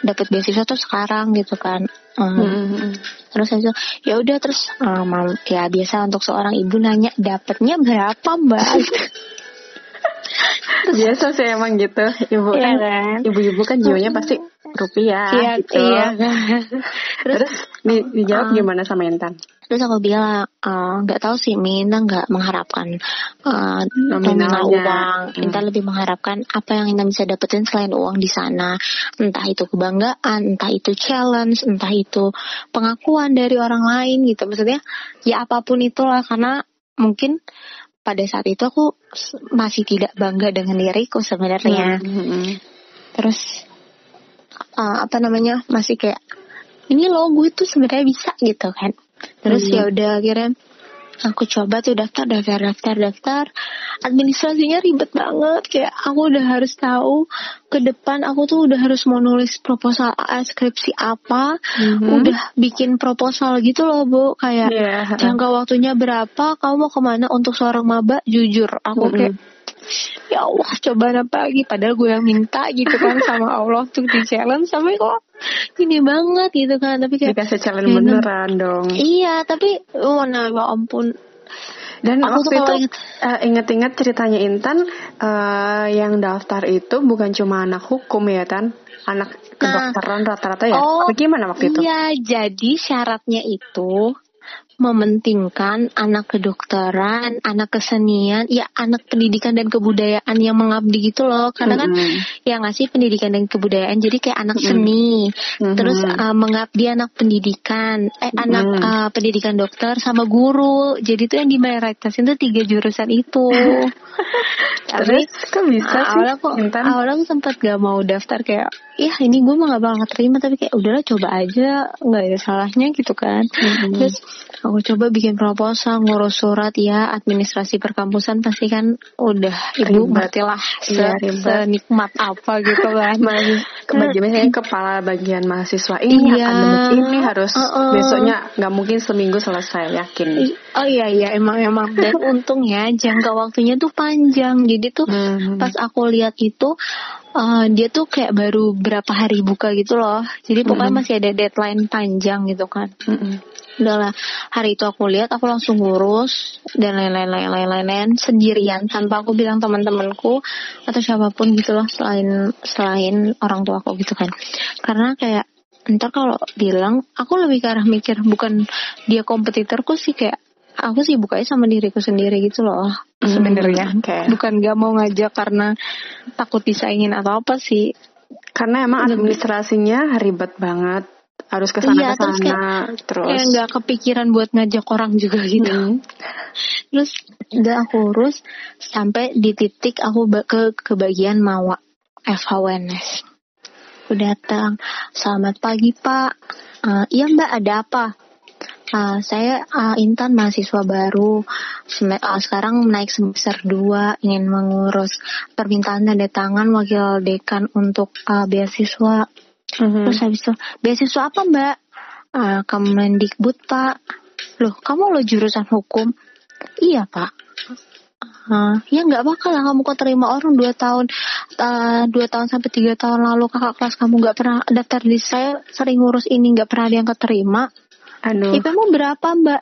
dapat beasiswa tuh sekarang gitu kan. Um, hmm. terus itu ya udah terus um, ya biasa untuk seorang ibu nanya dapatnya berapa mbak biasa sih emang gitu ibu ya, kan, kan ibu-ibu kan jiwanya pasti rupiah iya, gitu iya. terus, terus di, dijawab uh, gimana sama Intan Terus aku bilang eh, nggak uh, tahu sih Minta nggak mengharapkan uh, nominal uang. Hmm. Minta lebih mengharapkan apa yang Minta bisa dapetin selain uang di sana. Entah itu kebanggaan, entah itu challenge, entah itu pengakuan dari orang lain gitu. Maksudnya ya apa pun itulah karena mungkin pada saat itu aku masih tidak bangga dengan diriku sebenarnya. Hmm. hmm. Terus uh, apa namanya masih kayak ini loh gue tuh sebenarnya bisa gitu kan terus hmm. ya udah akhirnya aku coba tuh daftar daftar daftar daftar. Administrasinya ribet banget. Kayak aku udah harus tahu ke depan aku tuh udah harus mau nulis proposal skripsi apa. Mm-hmm. udah bikin proposal gitu loh bu. Kayak yeah. jangka waktunya berapa kamu mau ke mana untuk seorang maba jujur. Aku mm-hmm. kayak ya Allah coba apa lagi? Padahal gue yang minta gitu kan sama Allah untuk di challenge. Sampai kok ini banget gitu kan tapi kayak dikasih challenge ya, beneran dong. Iya tapi mana ya ampun. Dan aku waktu itu uh, inget-inget ceritanya Intan uh, yang daftar itu bukan cuma anak hukum ya Tan? Anak kedokteran nah, rata-rata ya? Oh, bagaimana waktu itu? iya jadi syaratnya itu mementingkan anak kedokteran, anak kesenian, ya anak pendidikan dan kebudayaan yang mengabdi gitu loh. Karena kan mm-hmm. ya ngasih pendidikan dan kebudayaan jadi kayak anak seni, mm-hmm. terus uh, mengabdi anak pendidikan, eh mm-hmm. anak uh, pendidikan dokter sama guru. Jadi tuh yang dimayoritaskan tuh tiga jurusan itu. Tapi kok bisa sih? Awalnya kok awalnya aku sempat gak mau daftar kayak, ya ini gue mah gak bakal terima tapi kayak udahlah coba aja, nggak ada salahnya gitu kan. Mm-hmm. Terus Aku coba bikin proposal, ngurus surat ya, administrasi perkampusan pasti kan udah ibu berarti lah se ya, senikmat apa gitu kan. Kebagian kepala bagian mahasiswa ini iya. akademik ini harus uh -uh. besoknya nggak mungkin seminggu selesai yakin. Oh iya iya emang emang dan untung ya jangka waktunya tuh panjang jadi tuh hmm. pas aku lihat itu uh, dia tuh kayak baru berapa hari buka gitu loh. Jadi pokoknya -hmm. masih ada deadline panjang gitu kan. -hmm udahlah hari itu aku lihat aku langsung ngurus dan lain-lain lain-lain lain-lain. Sendirian tanpa aku bilang teman-temanku atau siapa pun gitu loh selain selain orang tua aku gitu kan. Karena kayak ntar kalau bilang aku lebih ke arah mikir bukan dia kompetitorku sih kayak aku sih bukanya sama diriku sendiri gitu loh. Hmm, sebenarnya. okay. bukan gak mau ngajak karena takut disaingin atau apa sih. Karena emang administrasinya ribet banget harus ke sana iya, ke sana terus, terus kayak nggak kepikiran buat ngajak orang juga gitu. Hmm. terus udah aku urus sampai di titik aku ke ke bagian mawa FHWNS aku datang selamat pagi pak. Uh, iya mbak ada apa? Uh, saya uh, Intan mahasiswa baru. Sem uh, sekarang naik semester 2 ingin mengurus permintaan tanda tangan wakil dekan untuk uh, beasiswa Mm-hmm. Terus habis itu, beasiswa apa mbak? Uh, Kemendikbud pak. Loh, kamu lo jurusan hukum? Iya pak. Uh, ya nggak bakal lah kamu kok terima orang dua tahun uh, dua tahun sampai tiga tahun lalu kakak kelas kamu nggak pernah daftar di saya sering ngurus ini nggak pernah ada yang keterima. Aduh. IPmu berapa mbak?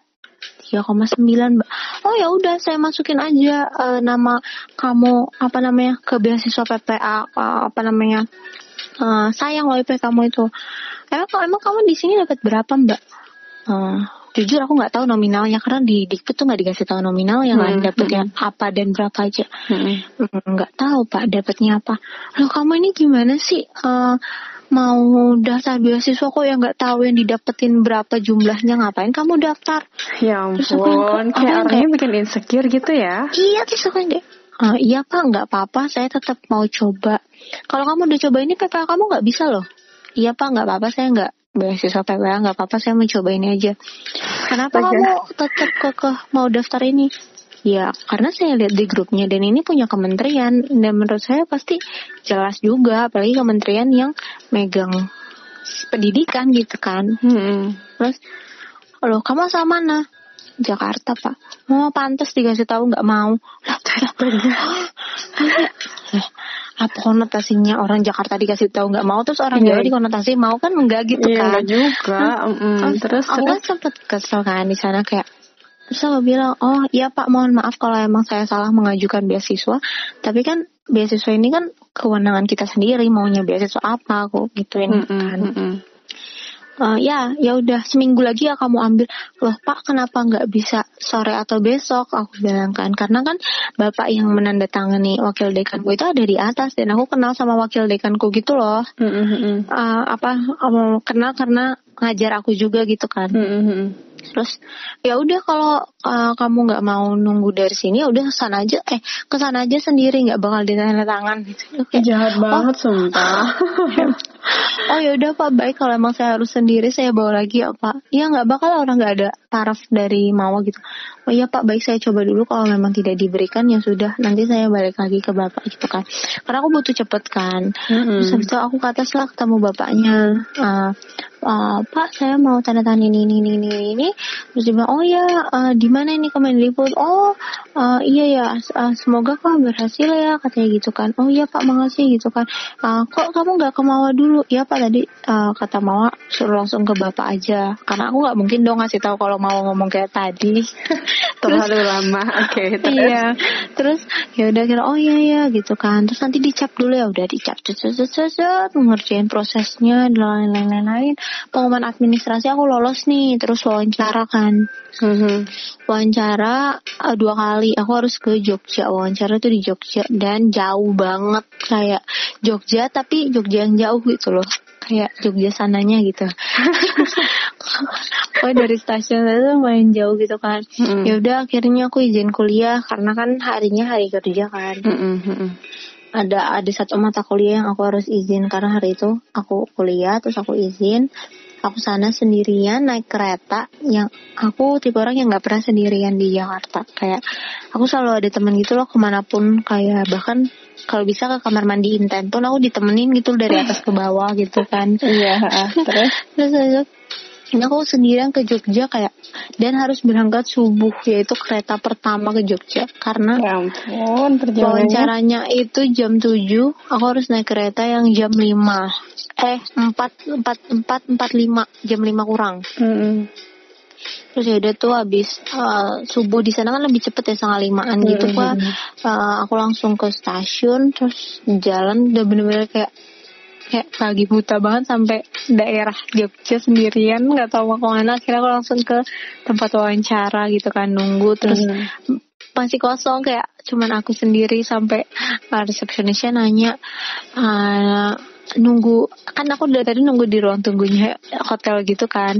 3,9 mbak. Oh ya udah saya masukin aja uh, nama kamu apa namanya ke beasiswa PPA uh, apa namanya uh, sayang loh IP kamu itu. Emang emang kamu di sini dapat berapa mbak? Uh, jujur aku nggak tahu nominalnya karena di dikput tuh nggak dikasih tahu nominal yang lain hmm, dapatnya hmm. apa dan berapa aja. Nggak hmm. tahu pak dapatnya apa. Lo kamu ini gimana sih? Uh, mau daftar beasiswa kok yang nggak tahu yang didapetin berapa jumlahnya? Ngapain kamu daftar? Ya ampun kayak orangnya bikin insecure gitu ya. Iya terus aku kayak Uh, iya pak, nggak apa-apa. Saya tetap mau coba. Kalau kamu udah coba ini PPA kamu nggak bisa loh. Iya pak, nggak apa-apa. Saya nggak beasiswa PPA nggak apa-apa. Saya mencoba ini aja. Kenapa kamu tetap kekeh mau daftar ini? Ya, karena saya lihat di grupnya dan ini punya kementerian dan menurut saya pasti jelas juga, apalagi kementerian yang megang pendidikan gitu kan. Hmm. Terus, loh kamu sama mana? Jakarta pak. Mau oh, pantas dikasih tahu nggak mau. Lah apa konotasinya orang Jakarta dikasih tahu nggak mau? Terus orang yeah. Jawa dikonotasi mau kan? Enggak gitu yeah, kan? juga. Mm, terus aku kan sempet kesel kan di sana kayak terus aku bilang oh iya pak mohon maaf kalau emang saya salah mengajukan beasiswa. Tapi kan beasiswa ini kan kewenangan kita sendiri maunya beasiswa apa? Aku gituin mm -mm, kan. mm -mm uh, ya ya udah seminggu lagi ya kamu ambil loh pak kenapa nggak bisa sore atau besok aku bilang kan karena kan bapak yang menandatangani wakil dekanku itu ada di atas dan aku kenal sama wakil dekanku gitu loh Mm-mm. uh, apa um, kenal karena ngajar aku juga gitu kan Mm-mm. terus ya udah kalau uh, kamu nggak mau nunggu dari sini ya udah ke sana aja eh ke sana aja sendiri nggak bakal ditanda tangan gitu Kayak, Jahat banget sumpah. oh ya udah pak. Baik. Kalau emang saya harus sendiri saya bawa lagi ya pak. Ya nggak bakal orang nggak ada taraf dari mawa gitu oh iya pak baik saya coba dulu. Kalau memang tidak diberikan ya sudah. Nanti saya balik lagi ke bapak gitu kan. Karena aku butuh cepet kan. Mm-mm. terus habis itu aku ke atas lah ketemu bapaknya. Uh, uh, pak saya mau tanda tangan ini ini ini ini ini. Terus dia bilang oh ya uh, di mana ini Kemendikbud oh uh, iya ya uh, semoga kok berhasil ya katanya gitu kan. Oh iya pak makasih gitu kan. Uh, kok kamu nggak ke Mawa dulu? Ya pak tadi uh, kata Mawa suruh langsung ke bapak aja. Karena aku nggak mungkin dong ngasih tahu kalau mau ngomong kayak tadi Terlalu lama. Oke. terus? iya terus ya udah kira oh iya ya gitu kan terus nanti dicap dulu ya udah dicap cet cet cet cet, cet, ngerjain prosesnya dan lain-lain lain-lain pengumuman administrasi aku lolos nih terus wawancara kan Mhm. wawancara uh, dua kali aku harus ke Jogja wawancara tuh di Jogja dan jauh banget kayak Jogja tapi Jogja yang jauh gitu loh kayak Jogja sananya gitu. Oh dari stasiun itu lumayan jauh gitu kan. Mm-mm. ya udah akhirnya aku izin kuliah karena kan harinya hari kerja kan. Mm-mm. ada ada satu mata kuliah yang aku harus izin karena hari itu aku kuliah terus aku izin. Aku sana sendirian naik kereta yang aku tipe orang yang nggak pernah sendirian di Jakarta. Kayak aku selalu ada temen gitu loh ke mana pun. Kayak bahkan kalau bisa ke kamar mandi inten pun aku ditemenin gitu dari atas ke bawah gitu kan Iya. Terus? terus itu, ini aku sendirian ke Jogja kayak dan harus berangkat subuh yaitu kereta pertama ke Jogja karena Ya ampun. Wawancaranya itu jam 7 Aku harus naik kereta yang jam 5 Eh 4 4 4 4 5 Jam 5 kurang Mm-mm. Terus ya udah tuh habis uh, Subuh di sana kan lebih cepet ya setengah limaan gitu Mm-mm. Pak Uh, Aku langsung ke stasiun Terus jalan udah bener-bener kayak kayak pagi buta banget sampai daerah Jogja sendirian nggak tahu mau ke mana akhirnya aku langsung ke tempat wawancara gitu kan nunggu terus Mhm. masih kosong kayak cuman aku sendiri sampai uh, resepsionisnya nanya uh, nunggu kan aku dari tadi nunggu di ruang tunggunya hotel gitu kan.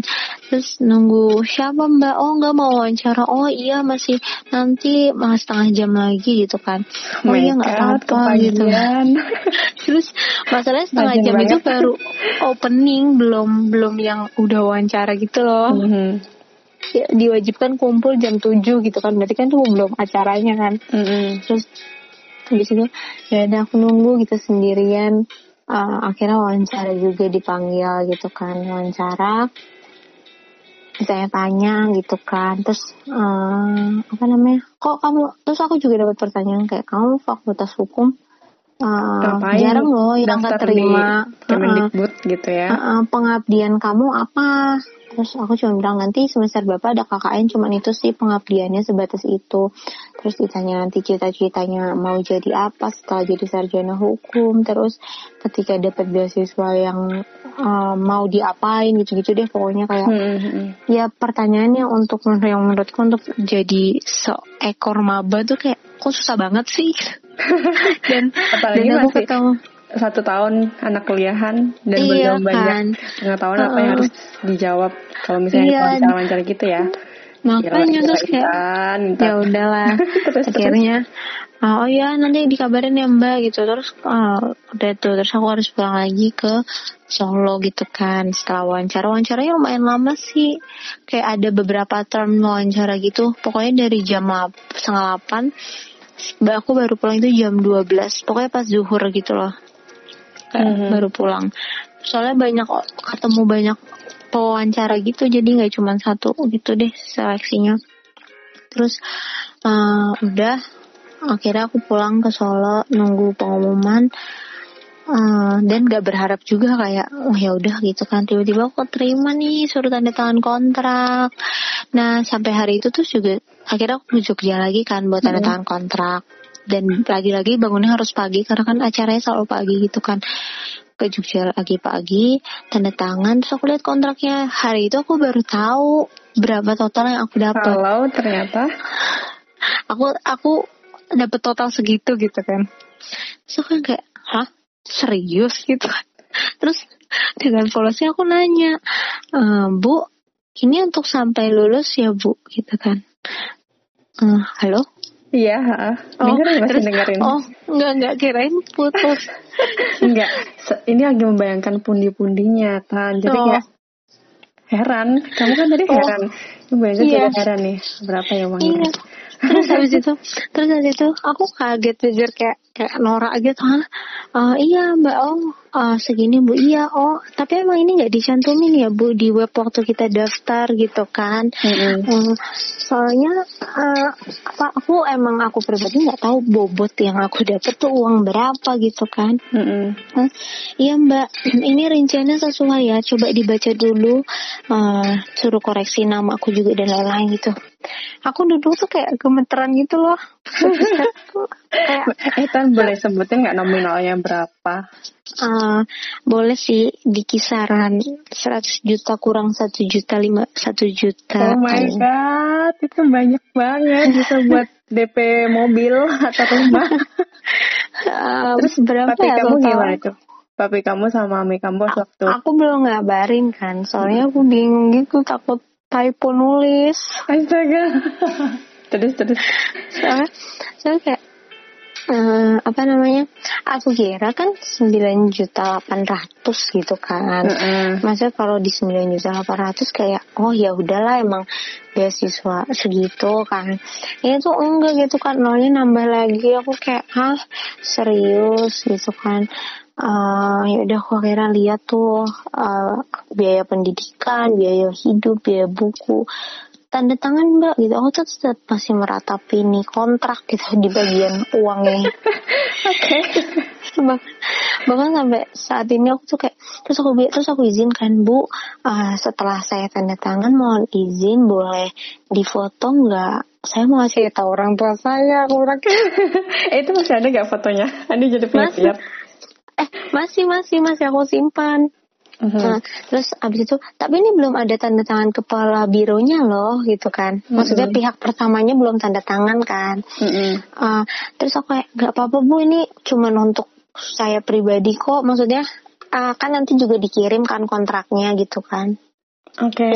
Terus nunggu siapa mbak? Oh nggak mau wawancara. Oh iya masih nanti mas setengah jam lagi gitu kan. Oh, my iya nggak apa-apa gitu. terus masalahnya setengah jam itu banget. baru opening belum belum yang udah wawancara gitu loh. Mhm. Ya, diwajibkan kumpul jam 7 gitu kan. Berarti kan tuh belum acaranya kan. Mm-mm. terus habis itu ya udah aku nunggu gitu sendirian Uh, akhirnya wawancara juga dipanggil gitu kan wawancara saya tanya gitu kan terus uh, apa namanya kok kamu terus aku juga dapat pertanyaan kayak kamu fakultas hukum uh, Ngapain jarang loh yang angkat terima di Kemendikbud gitu ya. Uh, uh, pengabdian kamu apa? Terus aku cuma bilang nanti semester bapak ada KKN cuman itu sih pengabdiannya sebatas itu. Terus ditanya nanti cita-citanya mau jadi apa setelah jadi sarjana hukum. Terus ketika dapat beasiswa yang uh, mau diapain gitu-gitu deh pokoknya kayak Mhm. ya pertanyaannya untuk yang menurutku untuk jadi seekor maba tuh kayak kok susah banget sih. dan Apalagi dan aku masih ketemu satu tahun anak kuliahan dan Iya belum banyak kan. pengetahuan apa yang Uh-uh. harus dijawab kalau misalnya Iya. wawancara-wawancara gitu ya. makanya terus kayak ya udahlah. Terus, akhirnya ah, oh ya nanti dikabarin ya mbak gitu. Terus ah, udah tuh. Terus aku harus pulang lagi ke Solo gitu kan setelah wawancara. Wawancaranya lumayan lama sih. Kayak ada beberapa term wawancara gitu. Pokoknya dari jam setengah delapan. Mbak aku baru pulang itu jam 12 pokoknya pas zuhur gitu loh kayak Mhm. baru pulang. Soalnya banyak ketemu banyak pewawancara gitu jadi nggak cuma satu gitu deh seleksinya. Terus eh, udah akhirnya aku pulang ke Solo nunggu pengumuman. Eh, dan gak berharap juga kayak oh ya udah gitu kan. Tiba-tiba aku terima nih suruh tanda tangan kontrak. Nah sampai hari itu tuh juga akhirnya aku ke Jogja lagi kan buat tanda tangan kontrak dan lagi-lagi bangunnya harus pagi karena kan acaranya selalu pagi gitu kan. Ke Jogja lagi pagi tanda tangan terus aku lihat kontraknya. Hari itu aku baru tahu berapa total yang aku dapat. Kalau ternyata? Aku aku dapat total segitu gitu kan. So kan kayak hah? Serius? gitu kan. Terus dengan polosnya aku nanya e, bu ini untuk sampai lulus ya bu? gitu kan. E, halo Iya, oh, dengerin masih terus, dengerin. Oh, enggak enggak kirain putus. enggak, ini lagi membayangkan pundi-pundinya, Tan. Jadi oh. kayak heran. Kamu kan tadi oh. heran. Membayangkan iya. juga heran nih, berapa ya uangnya? Iya. Terus habis itu, terus habis itu aku kaget jujur kayak kayak norak gitu, hah? Uh, iya Mbak, oh uh, segini bu. Iya oh tapi emang ini nggak dicantumin ya bu di web waktu kita daftar gitu kan. Mm-hmm. um, soalnya uh, apa aku emang aku pribadi nggak tahu bobot yang aku dapet tuh uang berapa gitu kan. Mm-hmm. uh, iya mbak. Ini rinciannya sesuai ya. Coba dibaca dulu. Uh, suruh koreksi nama aku juga dan lain-lain gitu. Aku duduk tuh kayak gemeteran gitu loh kayak eh kan boleh sebutin nggak nominalnya berapa Uh, boleh sih di kisaran 100 juta kurang 1 juta lima satu juta. Oh my god, itu banyak banget bisa buat DP mobil atau rumah. uh, Terus berapa papi ya kamu total? gimana tuh? Papi kamu sama mami kamu waktu Aku belum ngabarin kan, soalnya aku bingung gitu takut typo nulis. Astaga. Terus terus. Soalnya, soalnya kayak uh, apa namanya aku kira kan 9 juta 800 gitu kan. Mm -hmm. maksudnya kalau di 9 juta 800 kayak oh ya udahlah emang beasiswa segitu kan. Ini tuh enggak gitu kan nolnya nambah lagi. Aku kayak ah serius? Gitu kan. Uh, ya udah aku akhirnya lihat tuh uh, biaya pendidikan biaya hidup biaya buku tanda tangan mbak. Gitu. Aku tuh tetap masih meratapi nih kontrak gitu di bagian uangnya oke. Okay. bahkan sampai saat ini aku tuh kayak terus aku terus aku izinkan bu. Uh, setelah saya tanda tangan mohon izin boleh difoto nggak? Saya mau kasih tahu orang tua saya kurang eh, itu masih ada nggak fotonya? Ini jadi masih. eh masih masih masih aku simpan Mm-hmm. Nah, terus abis itu, tapi ini belum ada tanda tangan kepala bironya loh, gitu kan. Maksudnya mm-hmm. pihak pertamanya belum tanda tangan kan. Mm-hmm. Uh, terus aku kayak, gak apa-apa bu, ini cuma untuk saya pribadi kok. Maksudnya, uh, kan nanti juga dikirim kan kontraknya gitu kan. Oke. Okay.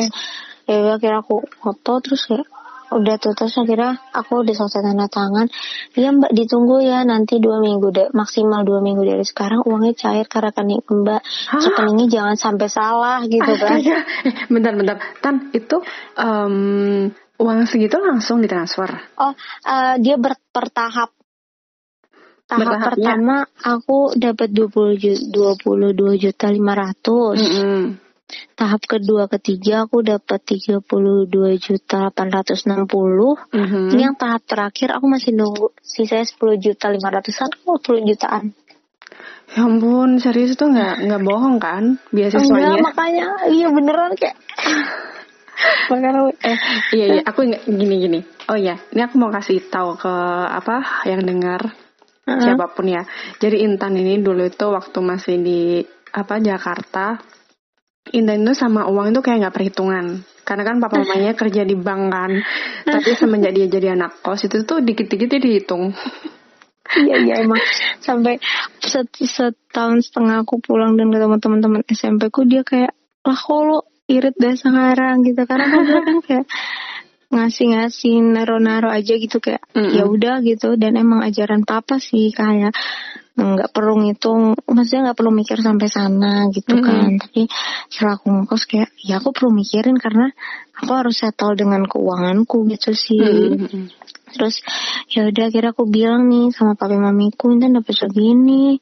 ya kira aku foto terus kayak udah tuh terus akhirnya aku udah selesai tanda tangan. Iya mbak ditunggu ya nanti dua minggu deh maksimal dua minggu dari sekarang uangnya cair karena kan mbak. Rekeningnya jangan sampai salah gitu kan. Eh, bentar bentar. Tan itu um, uang segitu langsung ditransfer? Oh uh, dia ber bertahap. Tahap pertama aku dapat dua puluh dua puluh dua juta lima ratus tahap kedua ketiga aku dapat 32 juta 860 mm-hmm. ini yang tahap terakhir aku masih nunggu. Sisa 10 juta 500an oh 10 jutaan. Ya ampun serius itu nggak nggak bohong kan biasanya Enggak, makanya iya beneran kayak. Makanya, eh iya iya aku gini gini. Oh iya ini aku mau kasih tahu ke apa yang dengar uh-huh. siapa pun ya. Jadi Intan ini dulu itu waktu masih di apa Jakarta Intan itu sama uang itu kayak nggak perhitungan. Karena kan papa mamanya kerja di bank kan. Tapi semenjak dia jadi anak kos itu tuh dikit-dikit dia dihitung. Iya iya emang. Sampai set, setahun setengah aku pulang dan ketemu teman-teman SMP ku dia kayak lah kok lo irit dah sekarang? Gitu. Karena kan dia kan kayak ngasih-ngasih naro-naro aja gitu kayak mm -hmm. ya udah gitu. Dan emang ajaran papa sih kayak nggak perlu ngitung maksudnya nggak perlu mikir sampai sana gitu mm -hmm. kan. Tapi setelah aku ngekos kayak ya aku perlu mikirin karena aku harus settle dengan keuanganku gitu sih. Mm -hmm. terus ya udah kira aku bilang nih sama papi mamiku ini dapat segini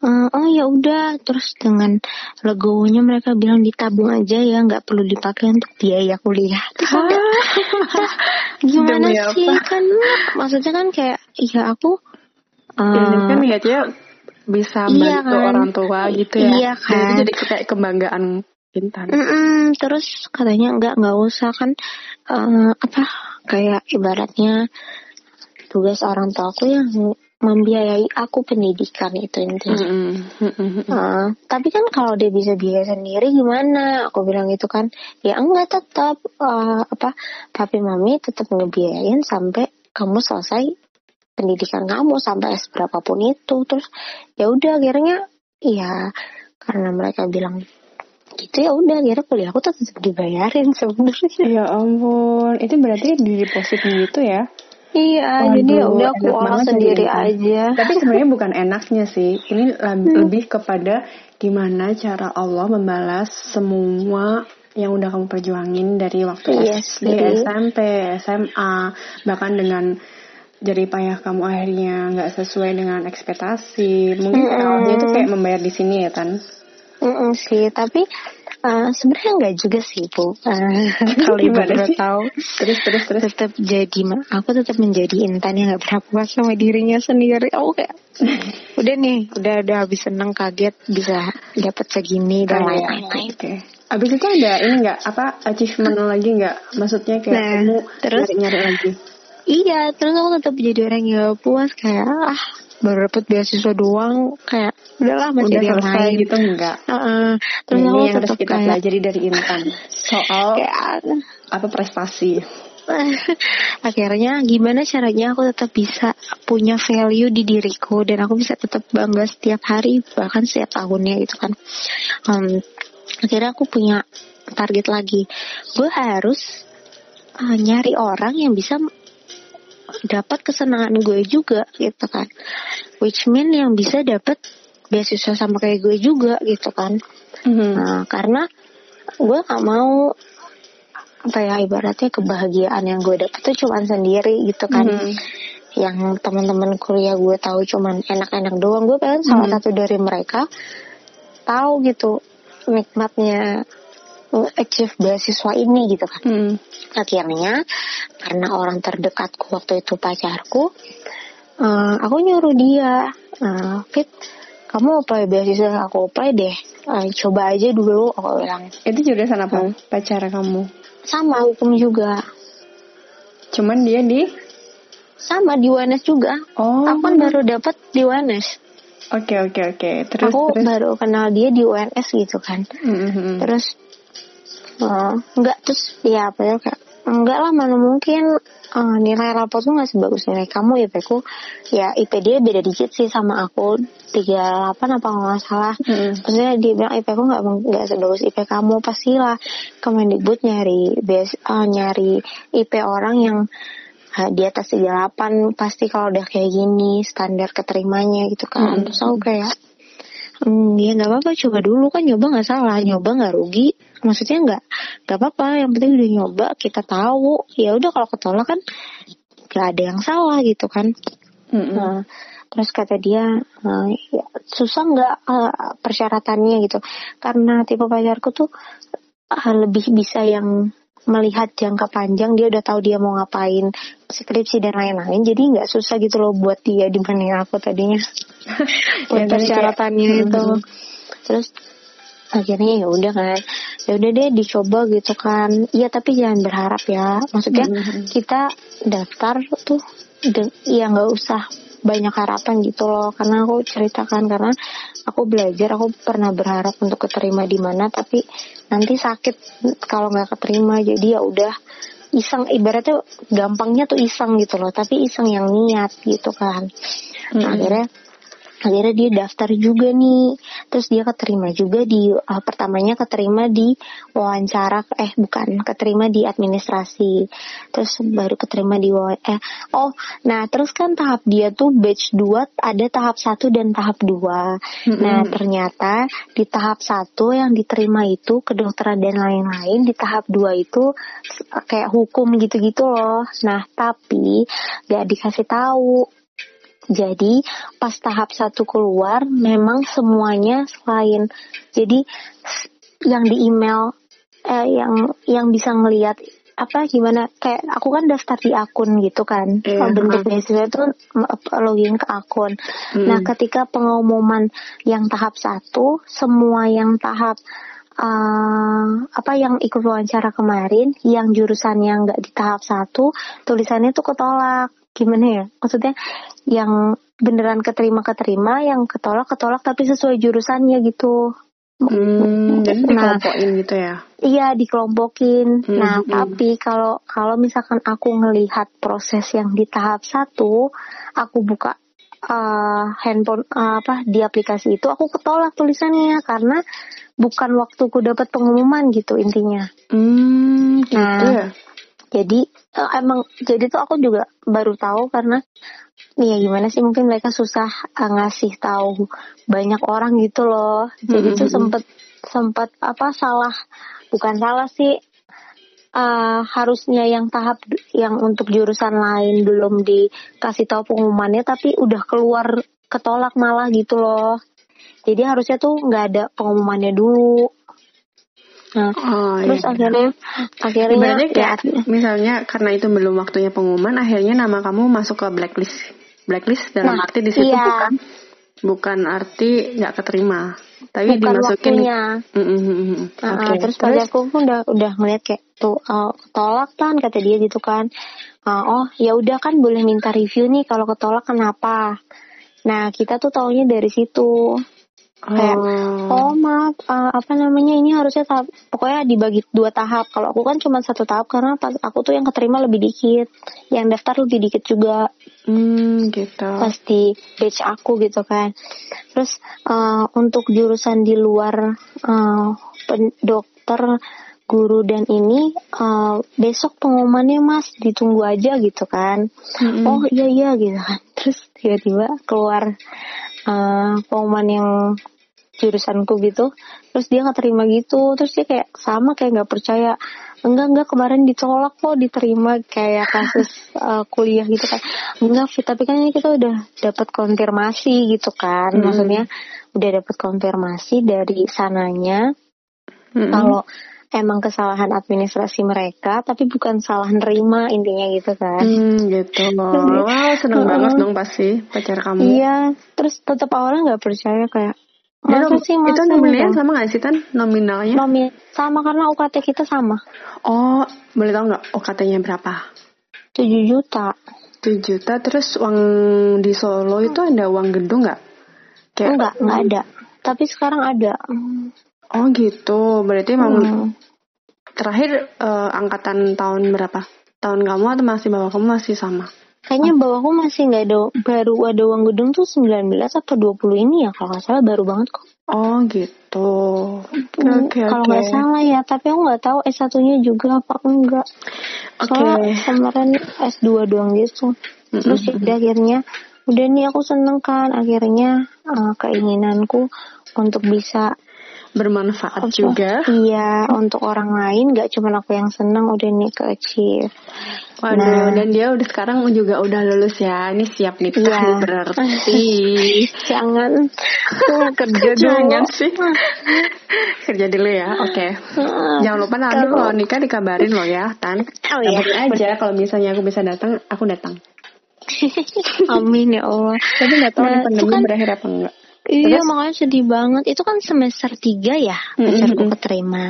uh, oh ya udah. Terus dengan legowonya mereka bilang ditabung aja ya nggak perlu dipakai untuk biaya kuliah. Terus gimana sih kan? Maksudnya kan kayak ya aku ini kan niatnya bisa iya bantu kan? orang tua gitu ya. Iya kan. Itu jadi kayak kebanggaan Intan. Mm -mm, terus katanya enggak enggak usah kan uh, apa kayak ibaratnya tugas orang tua aku yang membiayai aku pendidikan itu intinya. Mm -hmm. uh, tapi kan kalau dia bisa biaya sendiri gimana? Aku bilang gitu kan, ya enggak tetap uh, apa papi mami tetap ngebiayain sampai kamu selesai pendidikan kamu sampai berapapun itu. Terus ya udah akhirnya ya karena mereka bilang gitu ya udah akhirnya kuliah aku tetap dibayarin sebenarnya. Ya ampun, itu berarti di deposit gitu ya? Iya, Waduh, jadi ya udah aku olah sendiri aja. Tapi sebenarnya bukan enaknya sih. Ini hmm. lebih kepada gimana cara Allah membalas semua yang udah kamu perjuangin dari waktu yes, SD, jadi... SMP, SMA, bahkan dengan jadi payah kamu akhirnya nggak sesuai dengan ekspektasi. Mungkin mm -hmm. Allah itu kayak membayar di sini ya, Tan. Mm -mm, sih, tapi Uh, sebenarnya enggak juga sih bu. Uh, kalau ibu tahu, terus terus terus tetap jadi, aku tetap menjadi intan yang nggak pernah puas sama dirinya sendiri. Aku kayak udah nih, udah udah habis seneng kaget bisa dapat segini dan oh, lain-lain. Oke. Okay. Abis itu ada ini nggak apa achievement lagi nggak? Maksudnya kayak nah, kamu terus nyari lagi? Iya, terus aku tetap jadi orang yang gak puas kayak ah baru dapat beasiswa doang kayak udahlah masih Udah selesai main. gitu enggak? Uh -uh. terus ini yang harus kita kayak, pelajari dari Intan. Soal kayak, apa prestasi? Akhirnya gimana caranya aku tetap bisa punya value di diriku dan aku bisa tetap bangga setiap hari bahkan setiap tahunnya gitu kan. Um, akhirnya aku punya target lagi. Gue harus uh, nyari orang yang bisa dapat kesenangan gue juga gitu kan which mean yang bisa dapat beasiswa sama kayak gue juga gitu kan mm-hmm. nah karena gue gak mau apa ya ibaratnya kebahagiaan yang gue dapet tuh cuma sendiri gitu kan mm-hmm. yang teman-teman kuliah gue tahu cuman enak-enak doang gue pengen mm-hmm. salah satu dari mereka tahu gitu nikmatnya achieve beasiswa ini gitu kan. Hmm. Akhirnya karena orang terdekatku waktu itu pacarku, uh, aku nyuruh dia, uh, Fit, kamu apply beasiswa aku apply deh, uh, coba aja dulu aku bilang. Itu jurusan apa? Hmm. Pacar kamu? Sama hukum juga. Cuman dia di? Sama di UNS juga. Oh. Aku kan baru dapat di UNS. Oke okay, oke okay, oke. Okay. Terus aku terus. baru kenal dia di UNS gitu kan. Mm -hmm. Terus uh, enggak terus ya apa ya kayak enggak lah mana mungkin uh, nilai rapot tuh nggak sebagus nilai kamu ya Peku ya IP dia beda dikit sih sama aku tiga delapan apa nggak salah hmm. maksudnya dia bilang IP aku nggak nggak sebagus IP kamu pastilah Kemendikbud nyari base uh, nyari IP orang yang uh, di atas 38 pasti kalau udah kayak gini standar keterimanya gitu kan hmm. terus aku kayak Hmm, ya nggak apa-apa coba dulu. Kan nyoba nggak salah. Nyoba nggak rugi. Maksudnya nggak nggak apa-apa. Yang penting udah nyoba kita tahu. Ya udah kalau ketolak kan nggak ada yang salah gitu kan. Mm-hmm. nah, terus kata dia uh, ya, susah nggak uh, persyaratannya? Gitu. Karena tipe pacarku tuh uh, lebih bisa yang melihat jangka panjang dia udah tahu dia mau ngapain skripsi dan lain-lain jadi nggak susah gitu loh buat dia dibanding aku tadinya. Buat ya, persyaratannya kayak, itu hmm. terus akhirnya ya udah kan. Ya udah deh dicoba gitu kan. Iya tapi jangan berharap ya. Maksudnya hmm. kita daftar tuh ya nggak usah banyak harapan gitu loh. Karena aku ceritakan karena aku belajar aku pernah berharap untuk keterima di mana tapi nanti sakit kalau nggak keterima. Jadi ya udah iseng. Ibaratnya gampangnya tuh iseng gitu loh tapi iseng yang niat gitu kan. Nah, akhirnya akhirnya dia daftar juga nih. Terus dia keterima juga di uh, pertamanya keterima di wawancara eh bukan keterima di administrasi. Terus baru keterima di eh oh nah terus kan tahap dia tuh batch 2 ada tahap satu dan tahap 2 mm-hmm. nah ternyata di tahap satu yang diterima itu kedokteran dan lain-lain di tahap 2 itu kayak hukum gitu-gitu loh. Nah tapi gak dikasih tahu jadi pas tahap satu keluar memang semuanya selain jadi yang di email eh, yang yang bisa ngelihat apa gimana kayak aku kan daftar di akun gitu kan yeah. bentuk beasiswa itu login ke akun hmm. nah ketika pengumuman yang tahap satu semua yang tahap uh, apa yang ikut wawancara kemarin yang jurusan yang nggak di tahap satu tulisannya tuh ketolak gimana ya maksudnya yang beneran keterima keterima yang ketolak ketolak tapi sesuai jurusannya gitu Hmm, jadi Nah. dikelompokin gitu ya? Iya dikelompokin. Hmm, nah hmm. tapi kalau kalau misalkan aku ngelihat proses yang di tahap satu, aku buka uh, handphone uh, apa di aplikasi itu, aku ketolak tulisannya karena bukan waktuku dapat pengumuman gitu intinya. Hmm, gitu Nah. ya? Jadi uh, emang jadi tuh aku juga baru tahu karena nih ya gimana sih mungkin mereka susah uh, ngasih tahu banyak orang gitu loh. Jadi tuh Mm-mm. sempet sempet apa salah bukan salah sih uh, harusnya yang tahap yang untuk jurusan lain belum dikasih tahu pengumumannya tapi udah keluar ketolak malah gitu loh. Jadi harusnya tuh nggak ada pengumumannya dulu. Nah, Oh, terus iya. akhirnya akhirnya Ibaratnya kayak ya, misalnya karena itu belum waktunya pengumuman, akhirnya nama kamu masuk ke blacklist. Blacklist dalam Nah, arti di situ iya. bukan bukan arti nggak keterima, tapi bukan dimasukin. waktunya. Mm, mm, mm, mm. Nah, Oke. terus pacarku pun udah udah ngeliat kayak tuh uh, ketolak kan kata dia gitu kan. Uh, oh ya udah kan boleh minta review nih kalau ketolak kenapa? Nah kita tuh taunya dari situ. Kayak, oh, Oh maaf uh, apa namanya ini harusnya tahap pokoknya dibagi dua tahap. Kalau aku kan cuma satu tahap karena pas aku tuh yang keterima lebih dikit, yang daftar lebih dikit juga. hmm, gitu. pas di batch aku gitu kan. Terus uh, untuk jurusan di luar uh, dokter, guru dan ini uh, besok pengumumannya mas ditunggu aja gitu kan. Mm-mm. Oh iya iya gitu kan. Terus tiba-tiba keluar uh, pengumuman yang jurusanku gitu. Terus dia keterima gitu. Terus dia kayak sama kayak nggak percaya. Enggak enggak kemarin ditolak kok diterima kayak kasus uh, kuliah gitu kan. Enggak, Fit, tapi kan ini kita udah dapat konfirmasi gitu kan. Mm. Maksudnya udah dapat konfirmasi dari sananya Mm-mm. kalau emang kesalahan administrasi mereka tapi bukan salah nerima intinya gitu kan. Hmm, gitu. Wow, seneng banget dong pasti pacar kamu. Iya, terus tetap awalnya nggak percaya kayak Nom- sih itu nominalnya sama gak sih Tan? Nominalnya? Nomi- sama karena UKT kita sama Oh, boleh tau nggak UKT-nya berapa? 7 juta. 7 juta. Terus uang di Solo itu ada uang gedung nggak? Kayak Enggak, enggak ada. Tapi sekarang ada. Oh gitu. Berarti emang Hmm. terakhir eh, angkatan tahun berapa? Tahun kamu atau masih bawah kamu masih sama? Kayaknya bawahku masih nggak ada baru ada uang gedung tuh 19 atau 20 ini ya kalau nggak salah baru banget kok. Oh gitu. Oke Hmm, kalau oke. nggak salah ya, tapi aku nggak tahu S1-nya juga apa enggak. Soalnya kemarin S2 doang gitu. Mm-mm. Terus ya udah akhirnya udah nih aku seneng kan akhirnya uh, keinginanku untuk bisa Bermanfaat apa, juga. Iya, untuk orang lain gak cuma aku yang seneng udah nih ke achieve. Waduh, Nah. dan dia udah sekarang juga udah lulus ya. Ini siap nikah Iya. nih berarti. Jangan kerja dulu. Jangan sih. Kerja dulu ya. Oke. Heeh. Jangan lupa nanti Kalau- kalau nikah dikabarin loh ya, Tan. Oh iya. Kabarin aja kalau misalnya aku bisa datang, aku datang. Amin ya Allah. Tapi nggak tahu Nah, nih itu pandemi kan- berakhir apa enggak. Iya Terus? makanya sedih banget. Itu kan semester 3 ya Mm-mm, pacarku mm-mm. keterima.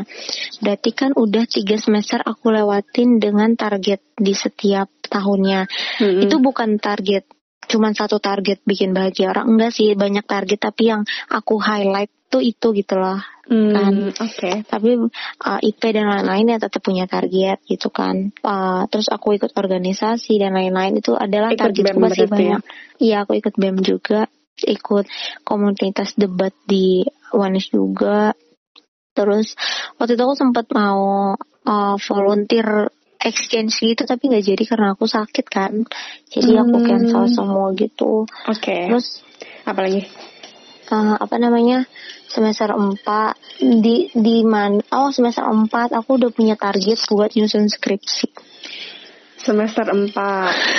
Berarti kan udah tiga semester aku lewatin dengan target di setiap tahunnya. Mm-mm. Itu bukan target cuman satu target bikin bahagia orang enggak sih banyak target tapi yang aku highlight tuh itu gitu loh Hmm, kan. Oke. tapi uh, IP dan lain-lain ya tetap punya target gitu kan Uh, terus aku ikut organisasi dan lain-lain itu adalah Ikut targetku BEM masih ya? banyak iya aku ikut BEM juga ikut komunitas debat di Wanis juga terus waktu itu aku sempat mau uh, volunteer exchange gitu tapi nggak jadi karena aku sakit kan jadi aku Hmm. cancel semua gitu Oke. terus apa lagi? uh, apa namanya semester 4 di di mana oh semester 4 aku udah punya target buat nyusun skripsi Semester 4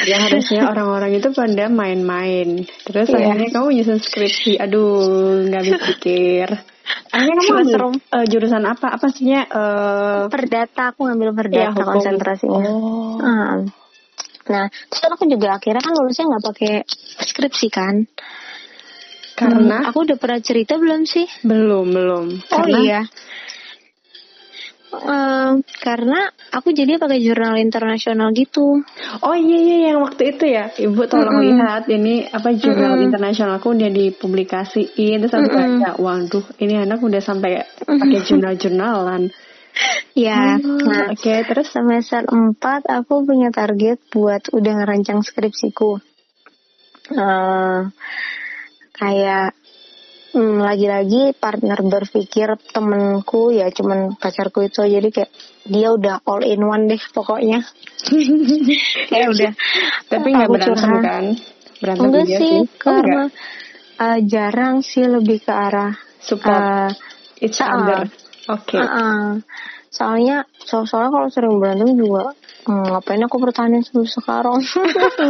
Yang harusnya orang-orang itu pada main-main Terus Iya. akhirnya kamu nyusun skripsi Aduh nggak habis pikir Akhirnya kamu Semester ambil eh, jurusan apa? Apa sihnya? eh perdata aku ngambil ya, perdata hukum. konsentrasinya Oh. Hmm. nah terus aku juga akhirnya kan lulusnya nggak pakai skripsi kan Karena Hmm, aku udah pernah cerita belum sih belum belum. oh Karena iya Em, karena aku jadi pakai jurnal internasional gitu. Oh iya iya yang waktu itu ya, ibu tolong mm -hmm. lihat ini apa jurnal mm -hmm. internasionalku udah dipublikasiin terus aku mm -hmm. waduh ini anak udah sampai pakai jurnal-jurnalan. Ya, oh, nah, oke. Okay, terus semester 4 aku punya target buat udah ngerancang skripsiku. Uh, kayak hmm, lagi-lagi partner berpikir temenku ya cuman pacarku itu jadi kayak dia udah all in one deh pokoknya. Ya udah. Tapi nggak berantem kan? Berantem enggak sih, sih. karena Uh, jarang sih lebih ke arah support uh, each other oke. Okay. uh, uh, soalnya so soalnya kalau sering berantem juga hmm, ngapain aku pertahanin sampai sekarang?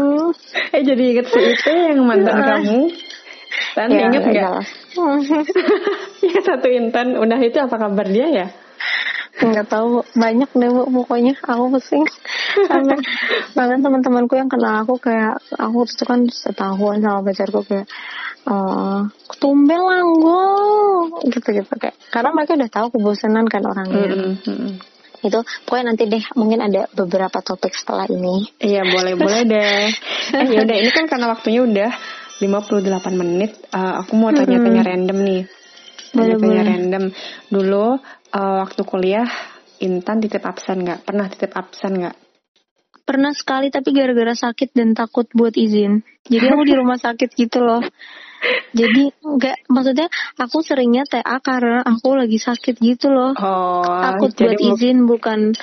Eh jadi inget si itu yang mantan kamu Tan ya, inget nggak? ya satu Intan, udah itu apa kabar dia ya? Nggak tahu, banyak deh bu, pokoknya aku pusing. Bahkan teman-temanku yang kenal aku kayak aku tuh kan setahuan sama pacarku kayak uh, tumben lah gue gitu-gitu kayak karena mereka udah tahu kebosanan kan orangnya. Mm -hmm. Itu pokoknya nanti deh mungkin ada beberapa topik setelah ini. Iya boleh boleh deh. eh, ya udah ini kan karena waktunya udah 58 menit. Uh, aku mau tanya-tanya hmm. random nih. Tanya-tanya random. Dulu uh, waktu kuliah Intan titip absen nggak? Pernah titip absen nggak? Pernah sekali tapi gara-gara sakit dan takut buat izin. Jadi aku di rumah sakit gitu loh. Jadi nggak maksudnya aku seringnya TA karena aku lagi sakit gitu loh. Oh, takut buat izin bukan.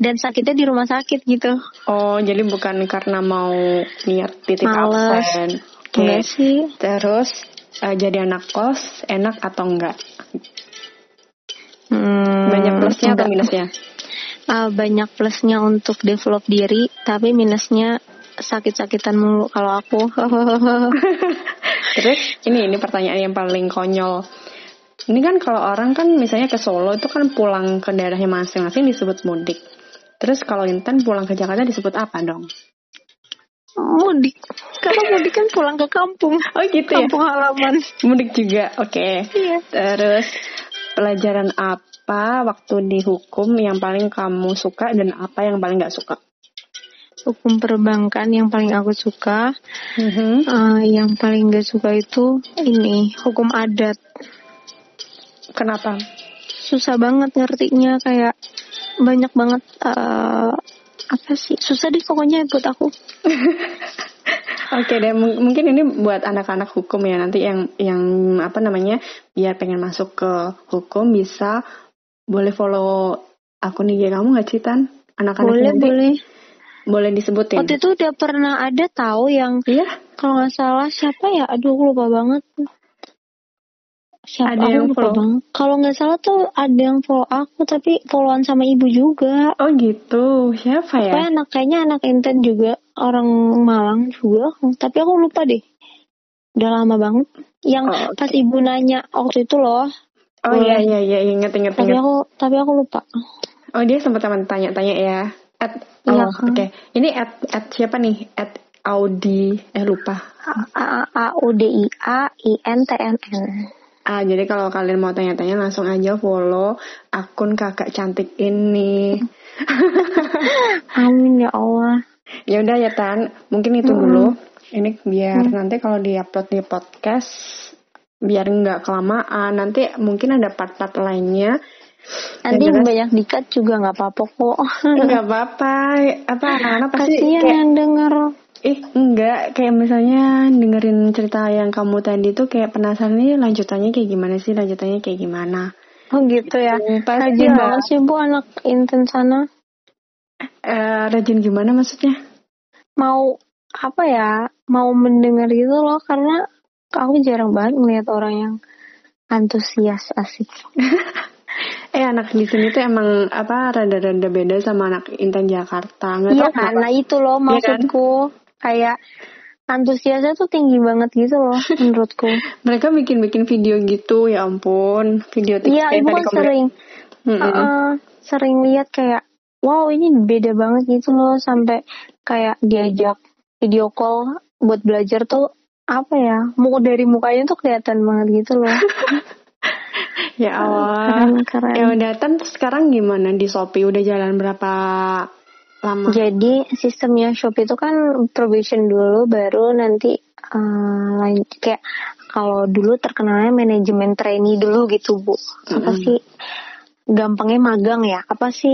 Dan sakitnya di rumah sakit gitu. Oh jadi bukan karena mau niat titip Males. absen. Enggak sih. Terus uh, jadi anak kos enak atau enggak? Hmm, banyak plusnya enggak. atau minusnya? Uh, banyak plusnya untuk develop diri, tapi minusnya sakit-sakitan mulu kalau aku. Terus ini ini pertanyaan yang paling konyol. Ini kan kalau orang kan misalnya ke Solo itu kan pulang ke daerahnya masing-masing disebut mudik. Terus kalau Intan pulang ke Jakarta disebut apa dong? Mudik. Karena mudik kan pulang ke kampung. Oh gitu kampung ya? Kampung halaman. Mudik juga oke. Okay. iya. terus pelajaran apa waktu di hukum yang paling kamu suka dan apa yang paling gak suka? Hukum perbankan yang paling aku suka. Mm-hmm. uh, yang paling gak suka itu ini hukum adat. Kenapa? Susah banget ngertinya kayak banyak banget uh, apa sih susah deh pokoknya buat aku Oke deh, M mungkin ini buat anak-anak hukum ya nanti yang yang apa namanya biar pengen masuk ke hukum bisa boleh follow akun IG kamu nggak Citan? Anak-anak boleh nanti, boleh boleh disebutin. Waktu itu udah pernah ada tahu yang iya? kalau nggak salah siapa ya? Aduh aku lupa banget siapa ada yang follow? kalau nggak salah tuh ada yang follow aku tapi followan sama ibu juga. Oh gitu. Siapa ya? Pokoknya anak kayaknya anak Inten juga orang Malang juga. Tapi aku lupa deh. Udah lama banget. Yang oh, okay. pas ibu nanya waktu itu loh. Oh iya iya iya. Inget inget tapi aku tapi aku lupa. Oh dia sempat tanya-tanya ya. At iya, oh, oke. Okay. ini at at siapa nih? At Audi. Eh lupa. A A A U D I A I N T N N Ah, jadi kalau kalian mau tanya-tanya langsung aja follow akun kakak cantik ini. Amin ya Allah. Ya udah ya Tan, mungkin itu mm. dulu. Ini biar mm. nanti kalau diupload di podcast biar nggak kelamaan. Nanti mungkin ada part-part lainnya. Nanti jelas, banyak dikat juga nggak apa-apa kok. Nggak apa-apa. Apa anak-anak pasti kayak, yang denger Eh enggak, kayak misalnya dengerin cerita yang kamu tadi tuh kayak penasaran nih lanjutannya kayak gimana sih, lanjutannya kayak gimana. Oh gitu ya, rajin ya. banget sih bu anak inten sana. Uh, rajin gimana maksudnya? Mau apa ya, mau mendengar gitu loh karena aku jarang banget melihat orang yang antusias asik. eh anak di sini tuh emang apa rada-rada beda sama anak Intan Jakarta nggak iya karena itu loh iya kan? maksudku kan? Kayak antusiasnya tuh tinggi banget gitu loh menurutku. Mereka bikin-bikin video gitu ya ampun, video TikTok. Iya, ibu kan sering mm -hmm. uh, sering lihat kayak wow ini beda banget gitu loh sampai kayak diajak video call buat belajar tuh apa ya mau dari mukanya tuh kelihatan banget gitu loh ya Allah. Keren, keren. Ya udah, sekarang gimana di Shopee? Udah jalan berapa lama? Jadi sistemnya Shopee itu kan probation dulu, baru nanti uh, kayak kalau dulu terkenalnya manajemen trainee dulu gitu bu. Apa mm -hmm. sih? Gampangnya magang ya? Apa sih